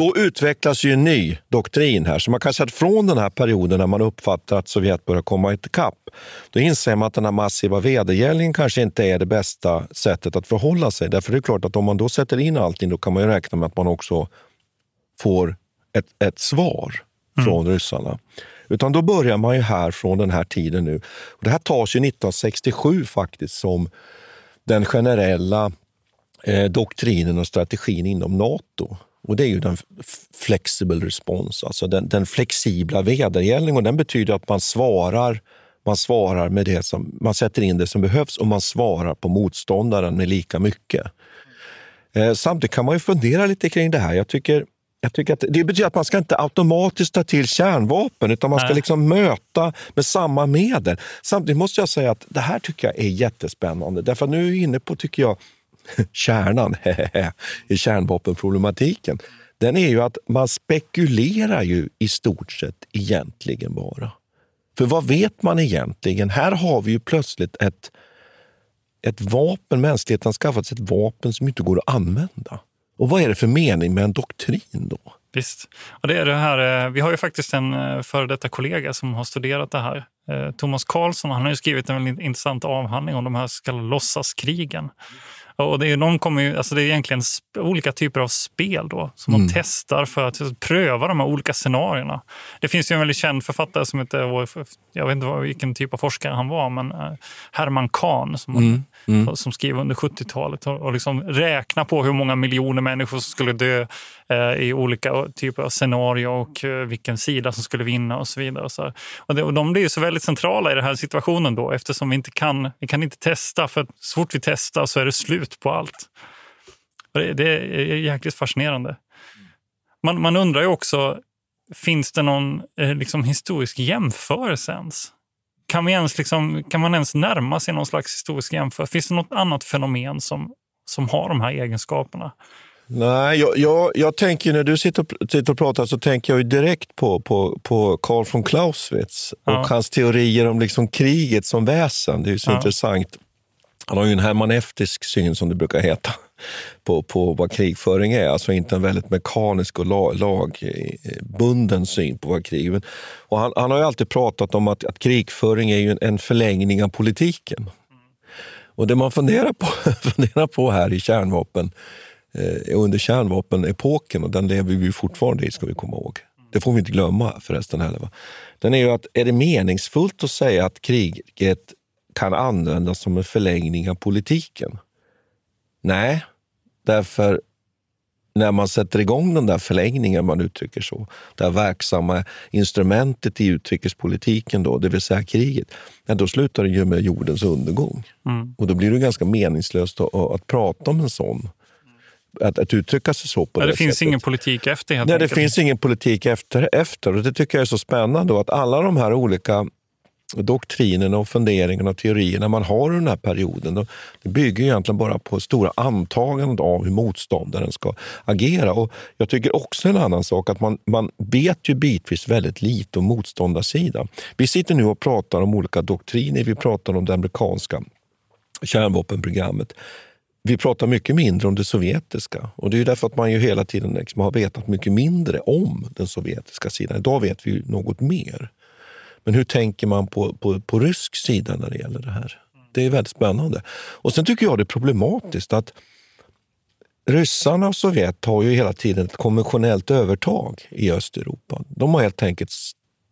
Då utvecklas ju en ny doktrin här. Så man kan säga att från den här perioden när man uppfattar att Sovjet börjar komma ikapp, då inser man att den här massiva vedergällningen kanske inte är det bästa sättet att förhålla sig. Därför är det klart att om man då sätter in allting, då kan man ju räkna med att man också får ett, ett svar från ryssarna. Utan då börjar man ju här från den här tiden nu. Och det här tas ju 1967 faktiskt som den generella eh, doktrinen och strategin inom Nato. Och Det är ju den flexible response, alltså den, den flexibla vedergällningen. Och Den betyder att man svarar, man svarar med det som, man sätter in det som behövs och man svarar på motståndaren med lika mycket. Eh, samtidigt kan man ju fundera lite kring det här. Jag tycker, jag tycker att det betyder att man ska inte automatiskt ta till kärnvapen, utan man ska liksom möta med samma medel. Samtidigt måste jag säga att det här tycker jag är jättespännande. Därför nu är vi inne på, tycker jag, kärnan i kärnvapenproblematiken. Den är ju att man spekulerar ju i stort sett egentligen bara. För vad vet man egentligen? Här har vi ju plötsligt ett, ett vapen, mänskligheten har skaffat sig ett vapen som inte går att använda. Och vad är det för mening med en doktrin då? Visst. Och det är det här, eh, vi har ju faktiskt en eh, före detta kollega som har studerat det här. Eh, Thomas Karlsson han har ju skrivit en väldigt intressant avhandling om de här så kallade låtsaskrigen. Och det är, de kommer ju, alltså det är egentligen olika typer av spel då, som Mm. man testar för att pröva de här olika scenarierna. Det finns ju en väldigt känd författare som heter, jag vet inte vilken typ av forskare han var, men eh, Herman Kahn som, Mm, mm. som skrev under 70-talet och, liksom räkna på hur många miljoner människor som skulle dö eh, i olika typer av scenarier och eh, vilken sida som skulle vinna och så vidare. Och så här. och, det, och de blir ju så väldigt centrala i den här situationen då eftersom vi inte kan, vi kan inte testa för så fort vi testar så är det slut på allt. Och det, det är jäkligt fascinerande. Man, man undrar ju också, finns det någon eh, liksom, historisk jämförelse ens? Kan, vi ens liksom, kan man ens närma sig någon slags historisk jämförelse? Finns det något annat fenomen som, som har de här egenskaperna? Nej, jag, jag, jag tänker när du sitter och, sitter och pratar så tänker jag ju direkt på, på, på Karl von Clausewitz och Ja. hans teorier om liksom kriget som väsen. Det är så Ja. intressant. Han har ju en hermaneftisk syn, som det brukar heta, på, på vad krigföring är. Alltså inte en väldigt mekanisk och lagbunden syn på vad krig är. Och han, han har ju alltid pratat om att, att krigföring är ju en, en förlängning av politiken. Och det man funderar på, funderar på här i kärnvapen, eh, under kärnvapenepoken, och den lever vi fortfarande i, ska vi komma ihåg. Det får vi inte glömma förresten heller. Va? Den är ju att, är det meningsfullt att säga att kriget kan användas som en förlängning av politiken? Nej, därför när man sätter igång den där förlängningen, man uttrycker så, det här verksamma instrumentet i utrikespolitiken, då, det vill säga kriget, ja, då slutar det ju med jordens undergång. Mm. Och då blir det ganska meningslöst att, att prata om en sån. Att, att uttrycka sig så på Ja, det, det finns sättet. ingen politik efter helt Nej, det finns ingen politik efter, efter. Och det tycker jag är så spännande. Då, att alla de här olika doktrinerna och funderingarna och teorierna man har i den här perioden, det bygger egentligen bara på stora antaganden av hur motståndaren ska agera. Och jag tycker också en annan sak, att man, man vet ju bitvis väldigt lite om motståndarsidan. Vi sitter nu och pratar om olika doktriner, vi pratar om det amerikanska kärnvapenprogrammet. Vi pratar mycket mindre om det sovjetiska och det är därför att man ju hela tiden liksom har vetat mycket mindre om den sovjetiska sidan. Idag vet vi något mer. Men hur tänker man på, på, på rysk sida när det gäller det här? Det är väldigt spännande. Och Sen tycker jag det är problematiskt att ryssarna och Sovjet har ju hela tiden ett konventionellt övertag i Östeuropa. De har helt enkelt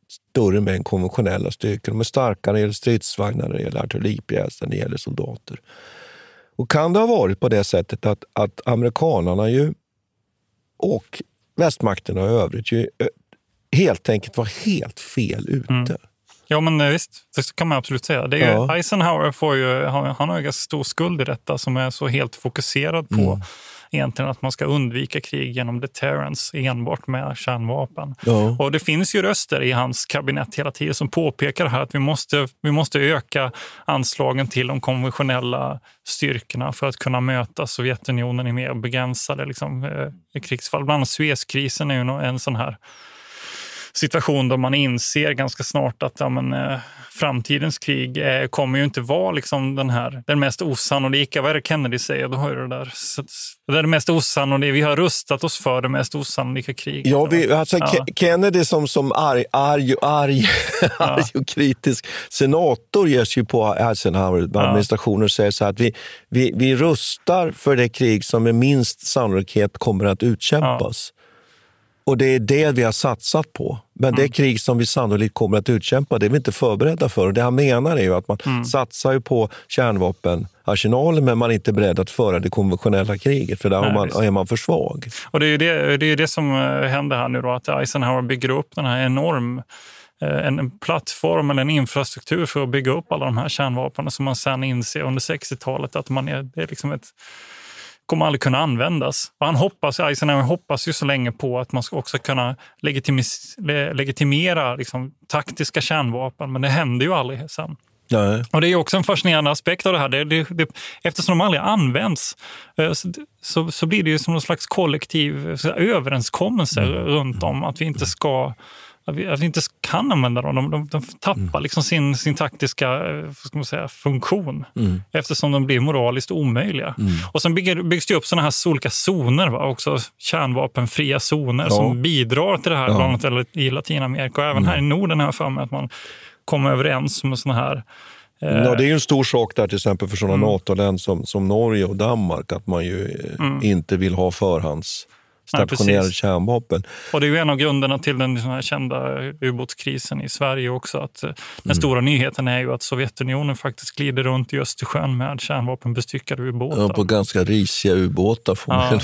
större mängd konventionella styrkor. De är starkare när det gäller stridsvagnar, när det gäller artilleripjäser, när det gäller soldater. Och kan det ha varit på det sättet att, att amerikanarna ju och västmakterna i övrigt ju helt enkelt var helt fel ute? Mm. Ja, men eh, visst. Det kan man absolut säga. Det är ja. Eisenhower får ju, han har ju ganska stor skuld i detta som är så helt fokuserad på mm egentligen att man ska undvika krig genom deterrence enbart med kärnvapen. Ja. Och det finns ju röster i hans kabinett hela tiden som påpekar här att vi måste, vi måste öka anslagen till de konventionella styrkorna för att kunna möta Sovjetunionen i mer begränsade liksom, eh, krigsfall. Bland annat Suezkrisen är ju en sån här situation då man inser ganska snart att ja, men, eh, framtidens krig eh, kommer ju inte vara liksom den här, den mest osannolika. Vad är det Kennedy säger? Då har det där. Det är det mest osannolika. Vi har rustat oss för det mest osannolika kriget. Ja, vi, alltså, ja. Kennedy som, som arg, arg, arg, ja. arg och kritisk senator ger sig på Eisenhower-administrationen och säger så här att vi, vi, vi rustar för det krig som med minst sannolikhet kommer att utkämpas. Och det är det vi har satsat på. Men mm. det krig som vi sannolikt kommer att utkämpa, det är vi inte förberedda för. Och det han menar är ju att man mm. satsar på kärnvapenarsenalen men man är inte beredd att föra det konventionella kriget, för där Nej, man, är man för svag. Och det är det, det, är det som eh, händer här nu, då, att Eisenhower bygger upp den här enorm eh, en plattform eller en infrastruktur för att bygga upp alla de här kärnvapnen som man sen inser under 60-talet att man är, det är liksom ett kommer aldrig kunna användas. Och han hoppas, Eisenhower hoppas ju så länge på att man ska också kunna legitimera liksom, taktiska kärnvapen, men det händer ju aldrig sen. Nej. Och Det är också en fascinerande aspekt av det här. Det, det, det, eftersom de aldrig används eh, så, så, blir det ju som någon slags kollektiv överenskommelse mm. runt om att vi inte ska att vi, att vi inte kan använda dem. De, de, de tappar mm. liksom sin, sin taktiska eh, ska man säga, funktion mm. eftersom de blir moraliskt omöjliga. Mm. Och Sen bygger, byggs det upp såna här olika zoner, va? också kärnvapenfria zoner ja. som bidrar till det här, ja. bland annat i Latinamerika. Och även här i mm. Norden har jag för mig att man kommer överens om såna här eh, Ja, det är ju en stor sak där till exempel för sådana mm. NATO-länder som, som Norge och Danmark, att man ju eh, mm. inte vill ha förhands stationerade Nej, kärnvapen. Och det är ju en av grunderna till den här kända ubåtskrisen i Sverige också. Att eh, den mm. stora nyheten är ju att Sovjetunionen faktiskt glider runt i Östersjön med kärnvapenbestyckade ubåtar. Ja, på ganska risiga ubåtar. Får ja.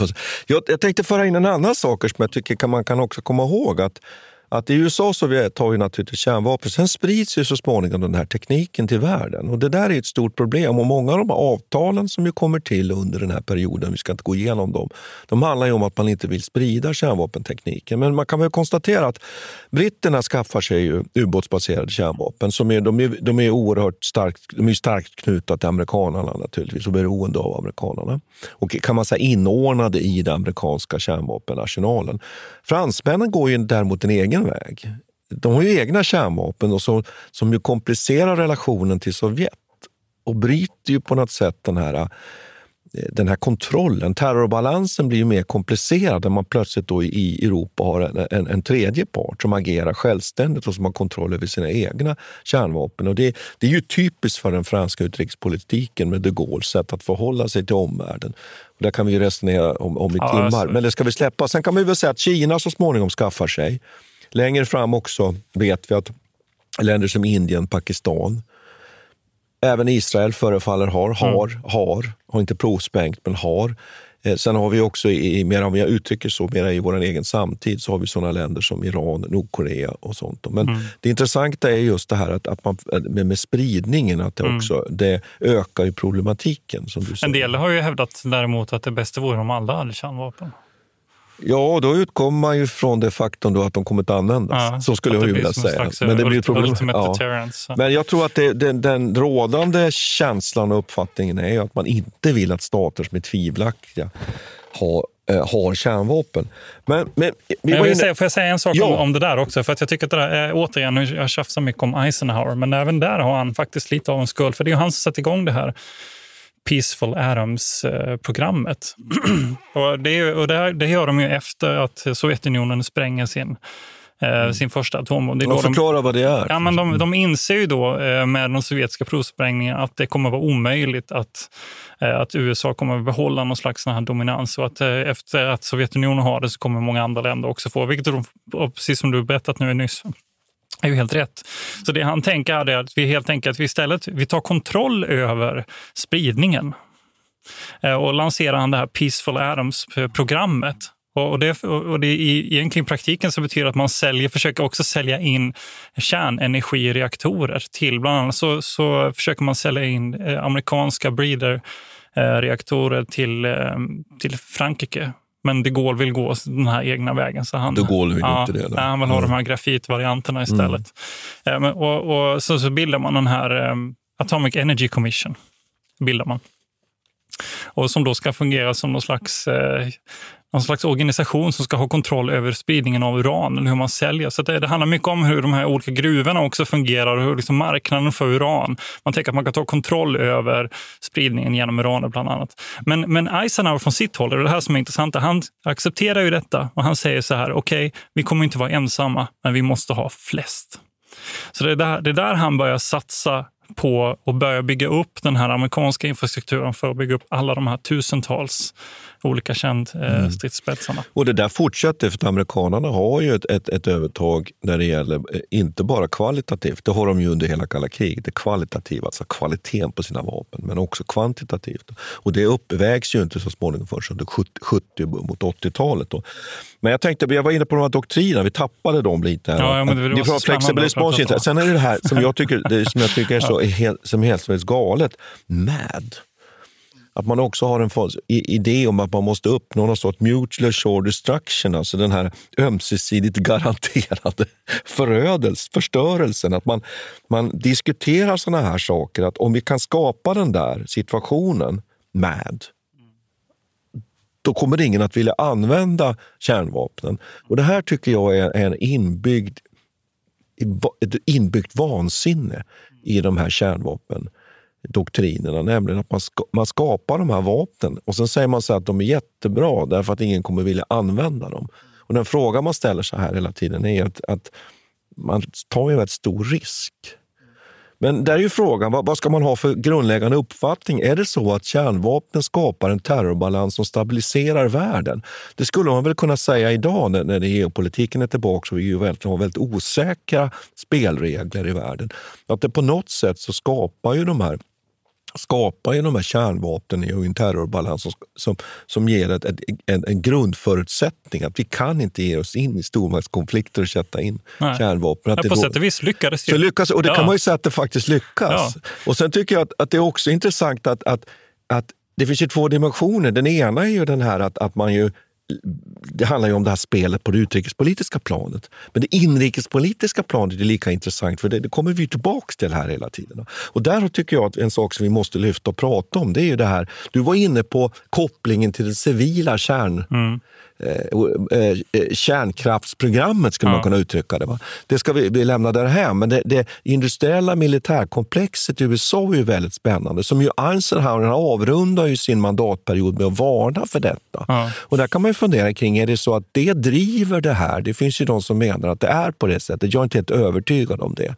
jag, jag tänkte föra in en annan sak som jag tycker man kan också komma ihåg. att att i USA och Sovjet har ju naturligtvis kärnvapen. Sen sprids ju så småningom den här tekniken till världen. Och Det där är ett stort problem. Och Många av de avtalen som ju kommer till under den här perioden, vi ska inte gå igenom dem, de handlar ju om att man inte vill sprida kärnvapentekniken. Men man kan väl konstatera att britterna skaffar sig ju ubåtsbaserade kärnvapen. Som är, de, är, de är oerhört starkt, de är starkt knutna till amerikanerna naturligtvis och beroende av amerikanerna. Och kan man säga inordnade i den amerikanska kärnvapenarsenalen. Fransmännen går ju däremot en egen väg. De har ju egna kärnvapen och så, som ju komplicerar relationen till Sovjet och bryter ju på något sätt den här, eh, den här kontrollen. Terrorbalansen blir ju mer komplicerad när man plötsligt då i Europa har en, en, en, tredje part som agerar självständigt och som har kontroll över sina egna kärnvapen. Och det, det är ju typiskt för den franska utrikespolitiken med de Gaulles sätt att förhålla sig till omvärlden. Och där kan vi resonera om, om i ja, timmar, alltså. men det ska vi släppa. Sen kan vi väl säga att Kina så småningom skaffar sig Längre fram också vet vi att länder som Indien, Pakistan, även Israel förefaller ha, mm. har, mm. har, har inte provsprängt, men har. Eh, sen har vi också, i, mer, om jag uttrycker så, mer i vår egen samtid, så har vi sådana länder som Iran, Nordkorea och sånt. Men mm. det intressanta är just det här att, att man, med, med spridningen, att det, mm. också, det ökar ju problematiken. Som du säger. En del har ju hävdat däremot att det bästa vore om alla hade kärnvapen. Ja, då utgår man ju från det faktum då att de kommer att användas. Ja, så skulle jag vilja säga. Men det blir problem. Ja. Men jag tror att det, den, den rådande känslan och uppfattningen är att man inte vill att stater som är tvivelaktiga har, eh, har kärnvapen. Men, men, vi Men jag vill inne- säga, får jag säga en sak Ja. om, om det där också? För att jag tycker att det där är, återigen, jag tjafsar mycket om Eisenhower, men även där har han faktiskt lite av en skuld. För det är ju han som satte igång det här Peaceful Atoms-programmet. och det, och det, det gör de ju efter att Sovjetunionen spränger sin, eh, sin första atombomb. Det är de- förklara vad det är. Ja, men de, de inser ju då eh, med de sovjetiska provsprängningarna att det kommer vara omöjligt att, eh, att USA kommer att behålla någon slags sån här dominans. Och att eh, efter att Sovjetunionen har det så kommer många andra länder också få, vilket de, precis som du berättat nu nyss, är ju helt rätt. Så det han tänker är att vi helt enkelt vi istället vi tar kontroll över spridningen. Eh, och lanserar han det här Peaceful Atoms-programmet. Och det, och det i, egentligen i praktiken så betyder det att man säljer, försöker också sälja in kärnenergireaktorer till. Bland annat så, så försöker man sälja in eh, amerikanska breeder-reaktorer eh, till, till Frankrike. Men de Gaulle vill gå den här egna vägen. Så han, De Gaulle vill ja, inte det, då. Han vill ha Mm. de här grafitvarianterna istället. Eh, men- Och, och så, så bildar man den här eh, Atomic Energy Commission. Bildar man. Och som då ska fungera som någon slags, eh, någon slags organisation som ska ha kontroll över spridningen av uran eller hur man säljer. Så det, det handlar mycket om hur de här olika gruvorna också fungerar och hur liksom marknaden för uran. Man tänker att man kan ta kontroll över spridningen genom uranet bland annat. Men, men Eisenhower från sitt håll, och det här som är intressant, han accepterar ju detta och han säger så här, okej, vi kommer inte vara ensamma, men vi måste ha flest. Så det är där, det är där han börjar satsa på att börja bygga upp den här amerikanska infrastrukturen för att bygga upp alla de här tusentals olika känd eh, Mm. stridsspetsarna. Och det där fortsätter för att amerikanerna har ju ett, ett, ett övertag när det gäller eh, inte bara kvalitativt, det har de ju under hela kalla kriget, det kvalitativa, alltså kvaliteten på sina vapen, men också kvantitativt. Och det uppvägs ju inte så småningom förrän under 70, 70 mot 80-talet. Då. Men jag tänkte, jag var inne på de här doktrinerna, vi tappade dem lite. Här. Ja, ja, men det var att prata response. om. Sen är det det här som jag tycker, det som jag tycker är så, är helt, som är helt, helt galet, MAD. Att man också har en idé om att man måste uppnå någon sorts mutual assured destruction, alltså den här ömsesidigt garanterade förödels, förstörelsen. Att man, man diskuterar såna här saker, att om vi kan skapa den där situationen, med, då kommer ingen att vilja använda kärnvapnen. Och Det här tycker jag är en inbyggd, ett inbyggt vansinne i de här doktrinerna, Nämligen att man, ska, man skapar de här vapnen och sen säger man så att de är jättebra därför att ingen kommer vilja använda dem. Och Den fråga man ställer sig här hela tiden är att, att man tar ju en rätt stor risk. Men där är ju frågan, vad, vad ska man ha för grundläggande uppfattning? Är det så att kärnvapnen skapar en terrorbalans som stabiliserar världen? Det skulle man väl kunna säga idag när, när geopolitiken är tillbaka och vi ju väldigt, har väldigt osäkra spelregler i världen. Att det på något sätt så skapar ju de här skapar ju de här kärnvapnen i en terrorbalans som, som, som ger ett, ett, en, en grundförutsättning att vi kan inte ge oss in i stormaktskonflikter och sätta in Nej. kärnvapen. Att Ja, på då- sätt och vis lyckades det så lyckas, och det Ja. kan man ju säga att det faktiskt lyckas. Och sen tycker jag att, att det är också intressant att, att, att det finns ju två dimensioner. Den ena är ju den här att, att man ju det handlar ju om det här spelet på det utrikespolitiska planet. Men det inrikespolitiska planet är lika intressant för det, det kommer vi tillbaka till här hela tiden. Och där tycker jag att en sak som vi måste lyfta och prata om det är ju det här, du var inne på kopplingen till den civila kärn, mm eh, eh, kärnkraftsprogrammet skulle man kunna uttrycka det. Va? Det ska vi, vi lämna därhän, men det, det industriella militärkomplexet i USA är ju väldigt spännande. Som ju Eisenhower avrundar ju sin mandatperiod med att varna för detta. Och där kan man ju fundera kring, är det så att det driver det här? Det finns ju de som menar att det är på det sättet. Jag är inte helt övertygad om det.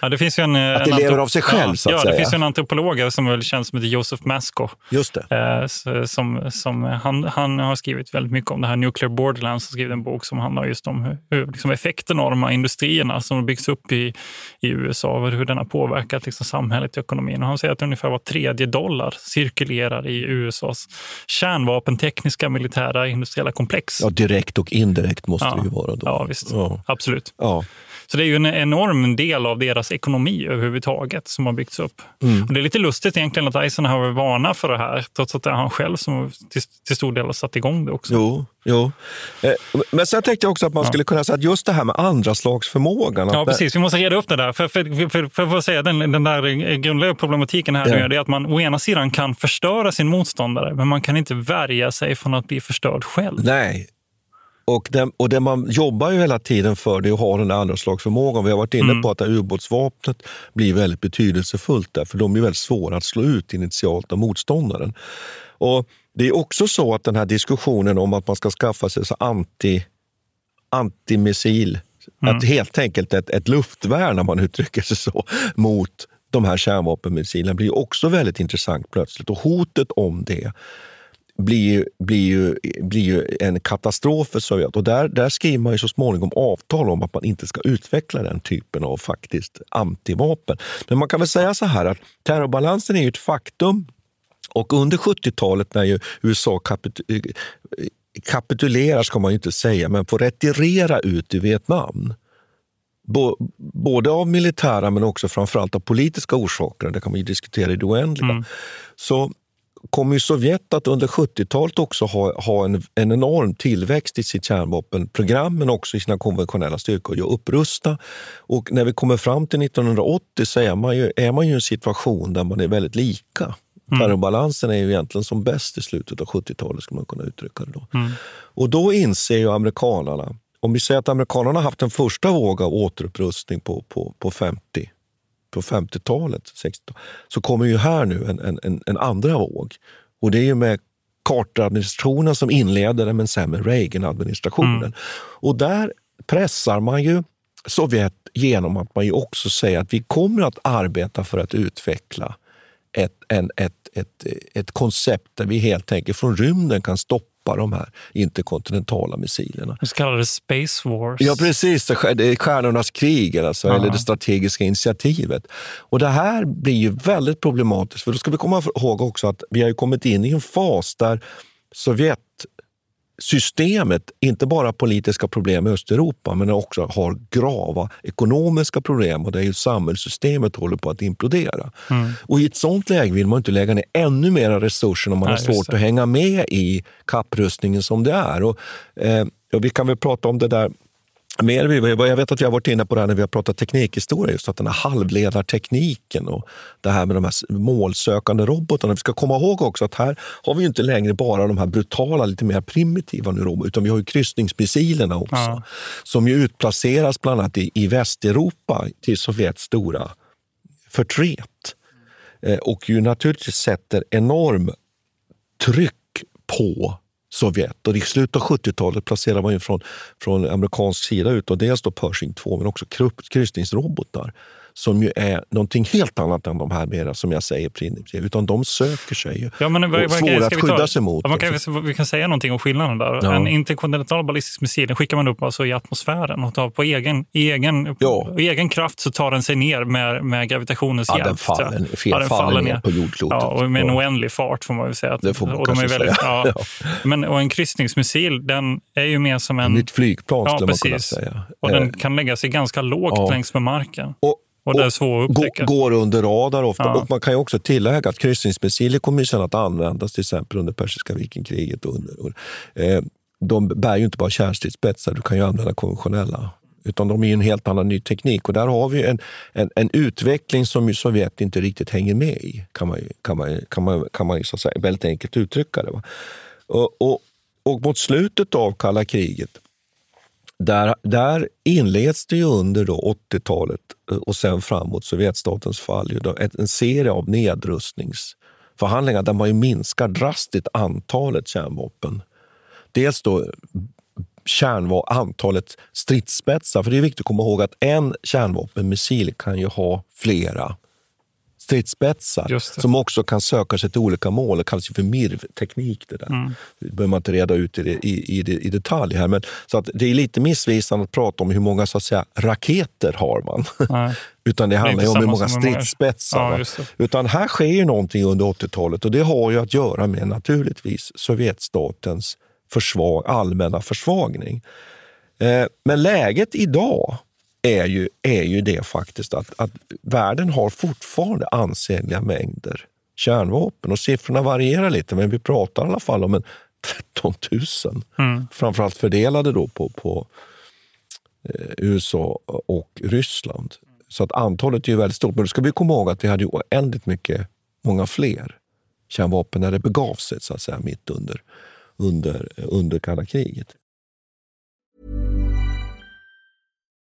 Ja, det finns ju en, Att det lever av sig själv, ja, så att ja, säga. Det finns en antropolog som väl känns som heter Joseph Masco. Just det. Eh, som, som, han, han har skrivit väldigt mycket om det här Nuclear Borderlands. Han skrivit en bok som handlar just om hur, liksom effekten av de här industrierna som har byggts upp i, i USA och hur den har påverkat liksom samhället och ekonomin. Och han säger att ungefär var tredje dollar cirkulerar i USAs kärnvapentekniska militära industriella komplex. Ja, direkt och indirekt måste Ja. det ju vara. Då. Ja, visst. Ja. Absolut. Ja. Så det är ju en enorm del av deras ekonomi överhuvudtaget som har byggts upp. Mm. Och det är lite lustigt egentligen att Eisenhower varnar för det här, trots att det är han själv som till, till stor del har satt igång det också. Jo, jo. Eh, Men sen tänkte jag också att man skulle kunna säga att just det här med andra slags förmågan. Ja, precis. Vi måste reda upp det där. För, för, för, för, att säga, den, den där grundläggande problematiken här Ja. nu är det att man å ena sidan kan förstöra sin motståndare, men man kan inte värja sig från att bli förstörd själv. Nej. Och det, och det man jobbar ju hela tiden för det är att ha den andra slags förmågan. Vi har varit inne Mm. på att ubåtsvapnet blir väldigt betydelsefullt där, för de är väldigt svåra att slå ut initialt av motståndaren. Och Det är också så att den här diskussionen om att man ska skaffa sig så anti, antimissil, Mm. att helt enkelt ett, ett luftvärn, om man uttrycker sig så, mot de här kärnvapenmissilerna blir också väldigt intressant plötsligt. Och hotet om det blir ju, blir ju, blir ju en katastrof för Sovjet. Och där, där skriver man ju så småningom avtal om att man inte ska utveckla den typen av faktiskt antivapen. Men man kan väl säga så här att terrorbalansen är ju ett faktum. Och under 70-talet när ju USA kapit kapitulerar, ska man ju inte säga, men får retirera ut ur Vietnam både av militära men också framförallt av politiska orsaker, det kan man ju diskutera i det oändliga, Mm. så kommer ju Sovjet att under 70-talet också ha, ha en, en enorm tillväxt i sitt kärnvapenprogram men också i sina konventionella styrkor och upprusta. Och när vi kommer fram till 1980 så är man ju, är man ju i en situation där man är väldigt lika. Mm. Terrorbalansen är ju egentligen som bäst i slutet av 70-talet, skulle man kunna uttrycka det då. Mm. Och då inser ju amerikanarna, om vi säger att amerikanarna haft en första våg av återupprustning på, på, på 50 på 50-talet, 60 så kommer ju här nu en, en, en, andra våg. Och det är ju med Carter-administrationen som inleder det, men sen med Reagan-administrationen. Mm. Och där pressar man ju Sovjet genom att man ju också säger att vi kommer att arbeta för att utveckla ett, en, ett, ett, ett koncept där vi helt enkelt från rymden kan stoppa de här interkontinentala missilerna. Det så kallade Space Wars. Ja, precis. Det är- stjärnornas krig, alltså, Ja. eller det strategiska initiativet. Och Det här blir ju väldigt problematiskt. För Då ska vi komma ihåg också att vi har kommit in i en fas där Sovjetsystemet inte bara politiska problem i Östeuropa men också har grava ekonomiska problem och där ju samhällssystemet håller på att implodera. Mm. Och I ett sånt läge vill man inte lägga ner ännu mer resurser om man Nej, har svårt att hänga med i kapprustningen som det är. Och, eh, och vi kan väl prata om det där mer. Vi- Jag vet att vi har varit inne på det här när vi har pratat teknikhistoria, just att den här halvledartekniken och det här med de här målsökande robotarna. Vi ska komma ihåg också att här har vi inte längre bara de här brutala, lite mer primitiva nu, robotar, utan vi har ju kryssningsmissilerna också, Ja. som ju utplaceras bland annat i, i Västeuropa till Sovjets stora förtret. Eh, och ju naturligtvis sätter enorm tryck på Sovjet. Och I slutet av 70-talet placerar man ju från, från amerikansk sida ut och dels då Pershing 2 men också krupp- kryssningsrobotar som ju är någonting helt annat än de här mera, som jag säger, primitiva. Utan de söker sig ju Ja, men, vad- och svåra ska att skydda sig mot. Ja, kan, vi kan säga någonting om skillnaden där. Ja. En interkontinental ballistisk missil den skickar man upp alltså i atmosfären och tar på egen, egen, på egen kraft så tar den sig ner med, med gravitationens Ja, hjälp. den faller- tror jag. fel- faller ner på jordklotet. Ja, och med en Ja. oändlig fart får man väl säga. Att, Det får man och de är väldigt, säga. Ja. Men, och en kryssningsmissil den är ju mer som en... Ett flygplan ja, skulle man kunna precis. säga. Och Eh, den kan lägga sig ganska lågt ja. längs med marken. Och, Och det är svår att upptäcka. Går under radar ofta. Ja. Och man kan ju också tillägga att kryssningsmissiler kommer sedan att användas till exempel under persiska vikenkriget. Och under, och, eh, de bär ju inte bara kärnstridsspetsar, du kan ju använda konventionella. Utan de är ju en helt annan ny teknik. Och där har vi en, en, en utveckling som ju Sovjet inte riktigt hänger med i, kan man, kan man, kan man, kan man så säga, väldigt enkelt uttrycka det. Va? Och, och, och mot slutet av kalla kriget där, där inleds det ju under 80-talet eh, och sen framåt Sovjetstatens fall ju då en serie av nedrustningsförhandlingar där man ju minskar drastiskt antalet kärnvapen. Dels då eh, kärnva- antalet stridsspetsar, för det är viktigt att komma ihåg att en kärnvapenmissil kan ju ha flera stridsspetsar det. som också kan söka sig till olika mål. Det kallas ju för MIRV-teknik. Det där. Mm. Det behöver man inte reda ut i, det- i, i, det- i detalj här. Men, så att det är lite missvisande att prata om hur många så att säga, raketer har man. Nej. Utan det handlar ju om hur många stridsspetsar. Ja, det. Utan här sker ju någonting under 80-talet och det har ju att göra med naturligtvis Sovjetstatens försvag, allmänna försvagning. Eh, men läget idag är ju, är ju det faktiskt att, att världen har fortfarande ansenliga mängder kärnvapen och siffrorna varierar lite, men vi pratar i alla fall om en 13 000. Mm. Framförallt fördelade då på, på eh, USA och Ryssland. Så att antalet är ju väldigt stort. Men då ska vi komma ihåg att vi hade oändligt mycket, många fler kärnvapen när det begav sig så att säga, mitt under, under, under kalla kriget.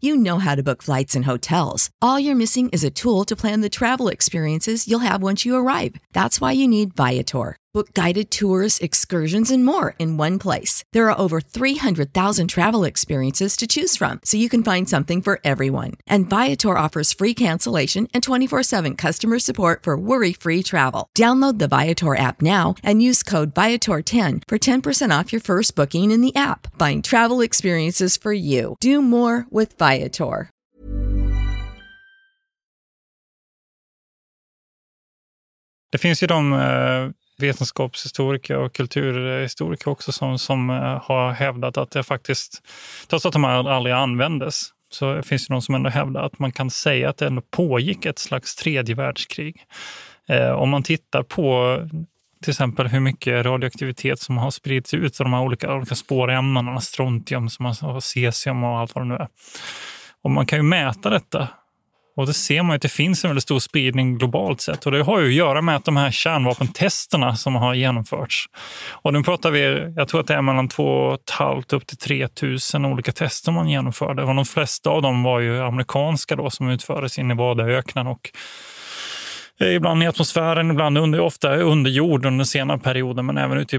You know how to book flights and hotels. All you're missing is a tool to plan the travel experiences you'll have once you arrive. That's why you need Viator. Book guided tours, excursions, and more in one place. There are over 300,000 travel experiences to choose from, so you can find something for everyone. And Viator offers free cancellation and 24 7 customer support for worry free travel. Download the Viator app now and use code Viator10 for 10% off your first booking in the app. Find travel experiences for you. Do more with Viator. Ju de uh... vetenskapshistoriker och kulturhistoriker också som, som eh, har hävdat att det faktiskt, trots att de här aldrig användes, så finns det någon som ändå hävdar att man kan säga att det ändå pågick ett slags tredje världskrig. Eh, om man tittar på till exempel hur mycket radioaktivitet som har spridits ut av de här olika, olika spårämnena, strontium, som har cesium och allt vad det nu är. Och man kan ju mäta detta och det ser man att det finns en väldigt stor spridning globalt sett. Och det har ju att göra med att de här kärnvapentesterna som har genomförts. Och nu pratar vi, jag tror att det är mellan 2 500 upp till 3 000 olika tester man genomförde. Och de flesta av dem var ju amerikanska då som utfördes i Vadaöknen och eh, Ibland i atmosfären, ibland under, ofta under jord under senare perioder, men även ute i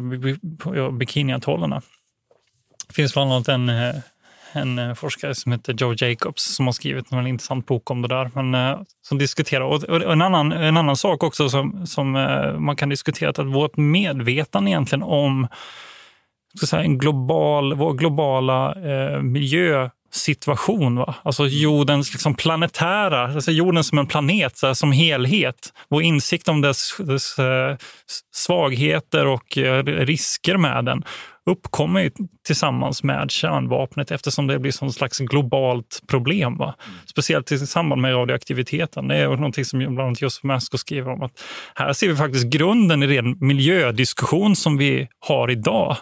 bikiniatollerna. Det finns bland annat en eh, en eh, forskare som heter Joe Jacobs som har skrivit en intressant bok om det där. Men, eh, som diskuterar. Och, en, annan, en annan sak också som, som eh, man kan diskutera är att vårt medvetande egentligen om ska säga, en global, vår globala eh, miljö situation. Va? Alltså jordens liksom planetära, alltså jorden som en planet så här, som helhet. Vår insikt om dess, dess eh, svagheter och eh, risker med den uppkommer ju tillsammans med kärnvapnet eftersom det blir som slags globalt problem. Va? Speciellt i samband med radioaktiviteten. Det är någonting som bland annat Josef Masko skriver om. att Här ser vi faktiskt grunden i den miljödiskussion som vi har idag.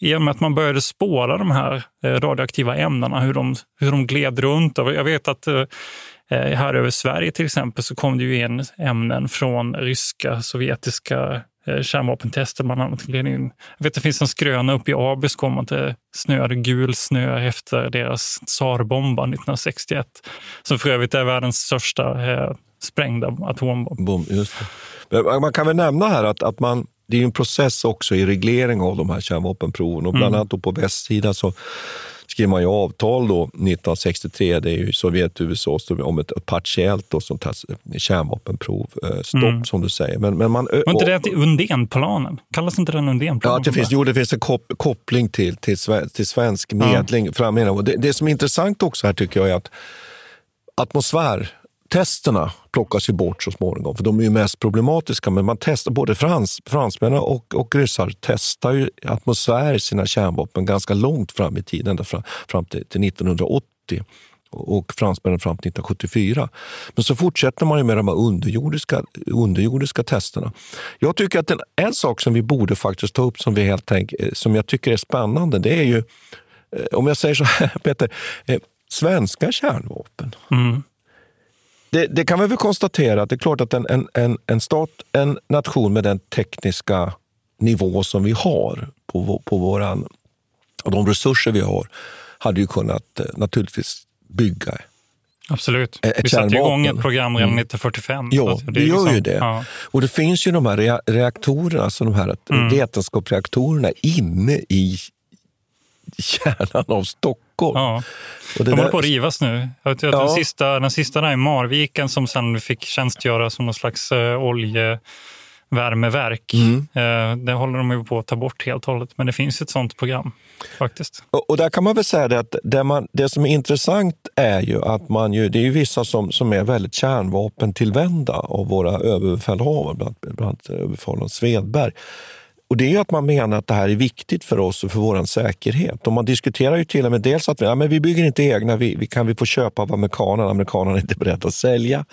I och med att man började spåra de här eh, radioaktiva ämnena, hur de, hur de gled runt. Jag vet att eh, här över Sverige till exempel så kom det ju in ämnen från ryska, sovjetiska kärnvapentester bland annat. Jag vet det finns en skröna uppe i Abisko om att det snöade gul snö efter deras tsarbomba 1961. Som för övrigt är världens största eh, sprängda atombomb. Bom. Man kan väl nämna här att, att man, det är en process också i reglering av de här kärnvapenproven. Och bland mm. annat på västsidan så skrev man ju avtal då 1963, det är ju Sovjet och USA, om ett, partiellt då, sånt här kärnvapenprov, eh, stopp mm. som du säger. Men, men man, Var inte det till Undénplanen? Kallas inte den Undénplanen? Ja, det finns, jo, det finns en kop koppling till, till, till svensk medling. Ja. Det, det som är intressant också här tycker jag är att atmosfär testerna plockas ju bort så småningom, för de är ju mest problematiska. Men man testar, både frans, fransmännen och, och ryssar testar ju atmosfär i sina kärnvapen ganska långt fram i tiden, ända fram, fram till, till 1980 och fransmännen fram till 1974. Men så fortsätter man ju med de här underjordiska, underjordiska testerna. Jag tycker att en, en sak som vi borde faktiskt ta upp som, vi helt enkelt, eh, som jag tycker är spännande, det är ju, eh, om jag säger så här Peter, eh, svenska kärnvapen. Mm det, det, kan vi väl konstatera att det är klart att en, en, en stat, en nation med den tekniska nivå som vi har på, på våran, och de resurser vi har, hade ju kunnat eh, naturligtvis bygga Absolut. ett vi satte igång ett program redan Mm. 1945. Ja, att det, gör liksom- ju det. Ja. Och det finns ju de här rea- reaktorerna, alltså de här Mm. vetenskapsreaktorerna inne i kärnan av Stockholm. Ja. Och det De håller där- på att rivas nu. Jag tror att Ja. den, sista, den sista där i Marviken som sen fick tjänstgöra som någon slags eh, oljevärmeverk. Mm. Eh, det håller de ju på att ta bort helt och hållet. Men det finns ett sånt program faktiskt. Och, och där kan man väl säga det att det, man, det som är intressant är ju att man ju, det är ju vissa som, som är väldigt kärnvapentillvända av våra överbefälhavare, bland bland överbefälhavaren Svedberg. Och det är ju att man menar att det här är viktigt för oss och för vår säkerhet. Och man diskuterar ju till och med dels att vi, ja, men vi bygger inte egna, vi, vi kan vi få köpa av amerikanerna, amerikanerna är inte beredda att sälja.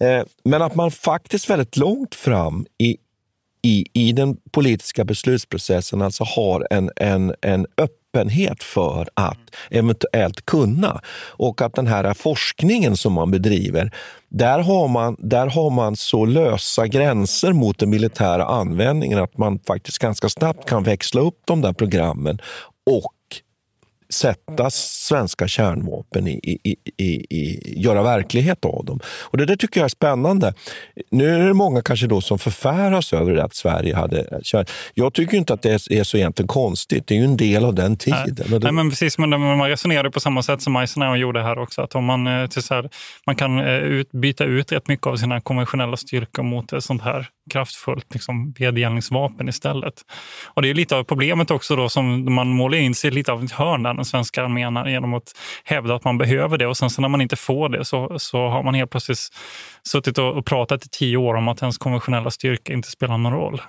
Eh, men att man faktiskt väldigt långt fram i, i, i den politiska beslutsprocessen alltså har en, en, en öppenhet för att eventuellt kunna. Och att den här forskningen som man bedriver, där har man, där har man så lösa gränser mot den militära användningen att man faktiskt ganska snabbt kan växla upp de där programmen och sätta svenska kärnvapen i, i, i, i, göra verklighet av dem. Och Det där tycker jag är spännande. Nu är det många kanske då som förfäras över det att Sverige hade kärn. Jag tycker inte att det är, så egentligen konstigt. Det är ju en del av den tiden. Nej, Men det- Nej, men precis, men man resonerar på samma sätt som Eisenhower gjorde här också. Att om man, eh, så här, man kan eh, ut, byta ut rätt mycket av sina konventionella styrkor mot sånt här kraftfullt liksom, vedergällningsvapen istället. Och det är lite av problemet också då som man målar in sig lite av ett hörn där den svenska armén genom att hävda att man behöver det och sen så när man inte får det så, så har man helt plötsligt suttit och, och pratat i tio år om att ens konventionella styrka inte spelar någon roll.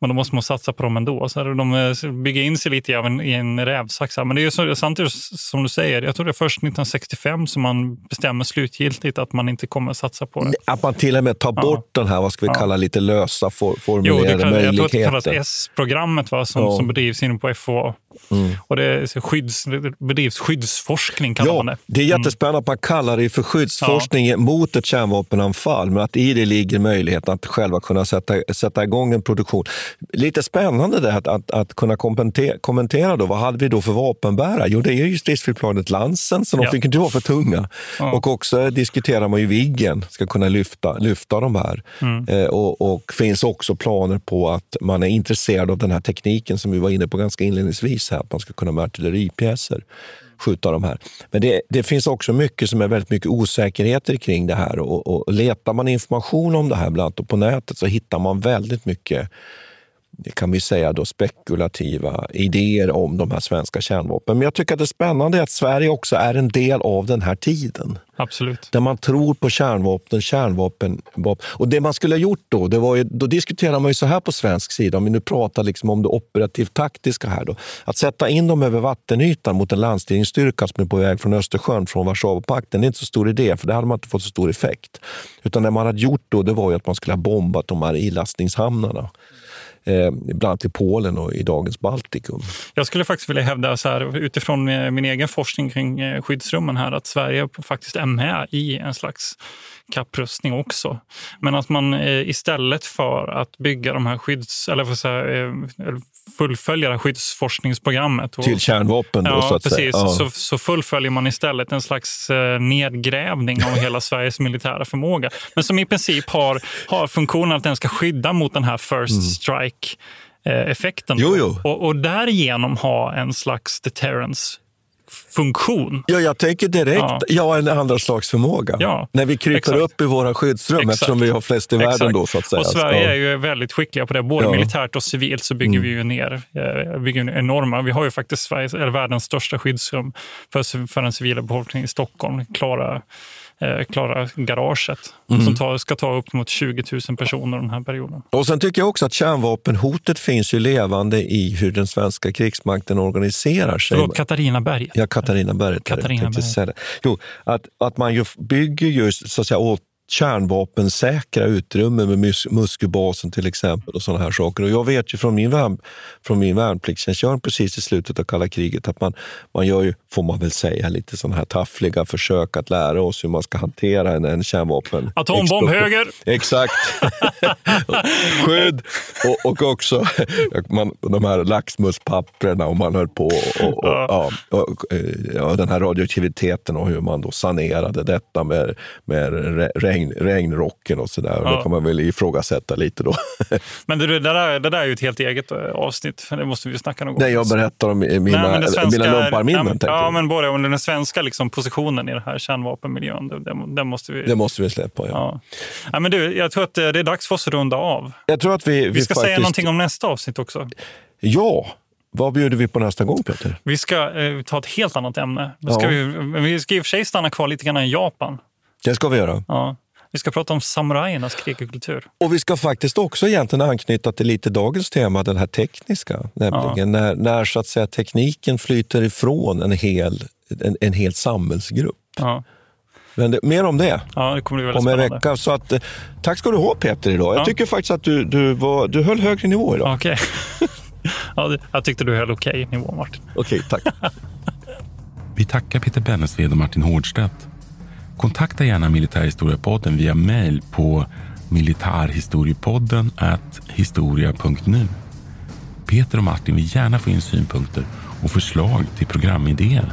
Men då måste man satsa på dem ändå. Så de eh, bygger in sig lite i en, i en rävsax. Men det är så, samtidigt som du säger, jag tror det är först 1965 som man bestämmer slutgiltigt att man inte kommer satsa på det. Att man till och med tar bort den här, vad ska vi Ja. kalla lite lösa for, Jo, formulerade kallas- jag tror att det kallas. S-programmet som, Ja. som bedrivs inne på FOA. Mm. Och det, skydds, det bedrivs skyddsforskning kallar man Ja, det. det är Mm. jättespännande att man kallar det för skyddsforskning mot ett kärnvapenanfall, men att i det ligger möjligheten att själva kunna sätta, sätta igång en produktion. Lite spännande det här att, att, att kunna kommentera, kommentera då, vad hade vi då för vapenbärare? Jo, det är ju stridsflygplanet Lansen, så de Ja. fick inte vara för tunga. Ja. Och också diskuterar man ju Viggen, ska kunna lyfta, lyfta de här. Mm. Eh, och, och finns också planer på att man är intresserad av den här tekniken som vi var inne på ganska inledningsvis, här, att man ska kunna med artilleripjäser skjuta de här. Men det, det finns också mycket som är väldigt mycket osäkerheter kring det här och, och letar man information om det här bland annat på nätet så hittar man väldigt mycket det kan vi säga då spekulativa idéer om de här svenska kärnvapen. Men jag tycker att det spännande är att Sverige också är en del av den här tiden. Absolut. Där man tror på kärnvapen, kärnvapen. vapen. Och det man skulle ha gjort då, det var ju, då diskuterar man ju så här på svensk sida, om vi nu pratar liksom om det operativt taktiska här. Då, att sätta in dem över vattenytan mot en landstigningsstyrka som är på väg från Östersjön, från Warszawapakten, det är inte så stor idé, för det hade man inte fått så stor effekt. Utan det man hade gjort då, det var ju att man skulle ha bombat de här ilastningshamnarna. Eh, bland annat i Polen och i dagens Baltikum. Jag skulle faktiskt vilja hävda så här, utifrån eh, min egen forskning kring eh, skyddsrummen här att Sverige faktiskt är med i en slags kapprustning också. Men att man istället för att bygga de här skydds... Eller för att säga, fullfölja det här skyddsforskningsprogrammet. Och, Till kärnvapen då, ja, så att precis. säga. Ja. Så, så fullföljer man istället en slags nedgrävning av hela Sveriges militära förmåga. Men som i princip har, har funktionen att den ska skydda mot den här first strike effekten. Mm. Jo, jo. Och, och därigenom ha en slags deterrence funktion. Ja, jag tänker direkt, Ja. ja, en andra slags förmåga. Ja, När vi kryper exakt. upp i våra skyddsrum, Exakt. eftersom vi har flest i världen Exakt. då, så att säga. Och Sverige Ja. är ju väldigt skickliga på det. Både Ja. militärt och civilt så bygger Mm. vi ju ner eh, bygger enorma. Vi har ju faktiskt Sveriges, eller världens största skyddsrum för, för den civila befolkningen i Stockholm. Klara, eh, klara garaget Mm. som tar, ska ta upp mot 20 000 personer den här perioden. Och sen tycker jag också att kärnvapenhotet finns ju levande i hur den svenska krigsmakten organiserar sig. Förlåt, Katarina Berg. Ja, Katarina Berg. Katarina tänkte Berg. säga det. Jo, att, att man ju bygger just så att säga, åt kärnvapensäkra utrymmen med mus muskelbasen till exempel och sådana här saker. Och jag vet ju från min, värn, från min värnpliktstjänstgöring precis i slutet av kalla kriget att man, man gör ju, får man väl säga, lite sådana här taffliga försök att lära oss hur man ska hantera en, en kärnvapen. Atombomb höger! Exakt. Skydd och, och också man, de här laxmuspapperna och man höll på och, och, ja. och, och, den här radioaktiviteten och hur man då sanerade detta med, med regn, regnrocken och sådär. Ja. Det kan man väl ifrågasätta lite då. Men det, det, där, det där är ju ett helt eget eh, avsnitt, för det måste vi snacka någon gång. Nej, jag berättar om mina, nej, svenska, mina lumparminnen. Ja, ja, men både om den svenska liksom, positionen i den här kärnvapenmiljön. Det, det, måste vi... Det måste vi släppa, ja. ja. ja men du, jag tror att det är dags för oss att runda av. Jag tror att vi, vi, vi ska faktiskt... säga någonting om nästa avsnitt också. Ja, vad bjuder vi på nästa gång, Peter? Vi ska eh, ta ett helt annat ämne. Då ska ja. vi, vi ska i och för sig stanna kvar lite grann i Japan. Det ska vi göra. Ja. Vi ska prata om samurajernas krig och kultur. Och vi ska faktiskt också egentligen anknyta till lite dagens tema, den här tekniska. Nämligen ja. när, när så att säga, tekniken flyter ifrån en hel, en, en hel samhällsgrupp. Ja. Men det, mer om det, ja, det kommer bli om en vecka. Så att, eh, tack ska du ha Peter idag. Ja. Jag tycker faktiskt att du, du, var, du höll högre nivå idag. Okej. Okay. ja, jag tyckte du höll okej okay nivå, Martin. Okej, okay, tack. Vi tackar Peter Bennesved och Martin Hårdstedt. Kontakta gärna Militärhistoriepodden via mejl på militarhistoriepodden historia.nu. Peter och Martin vill gärna få in synpunkter och förslag till programidéer.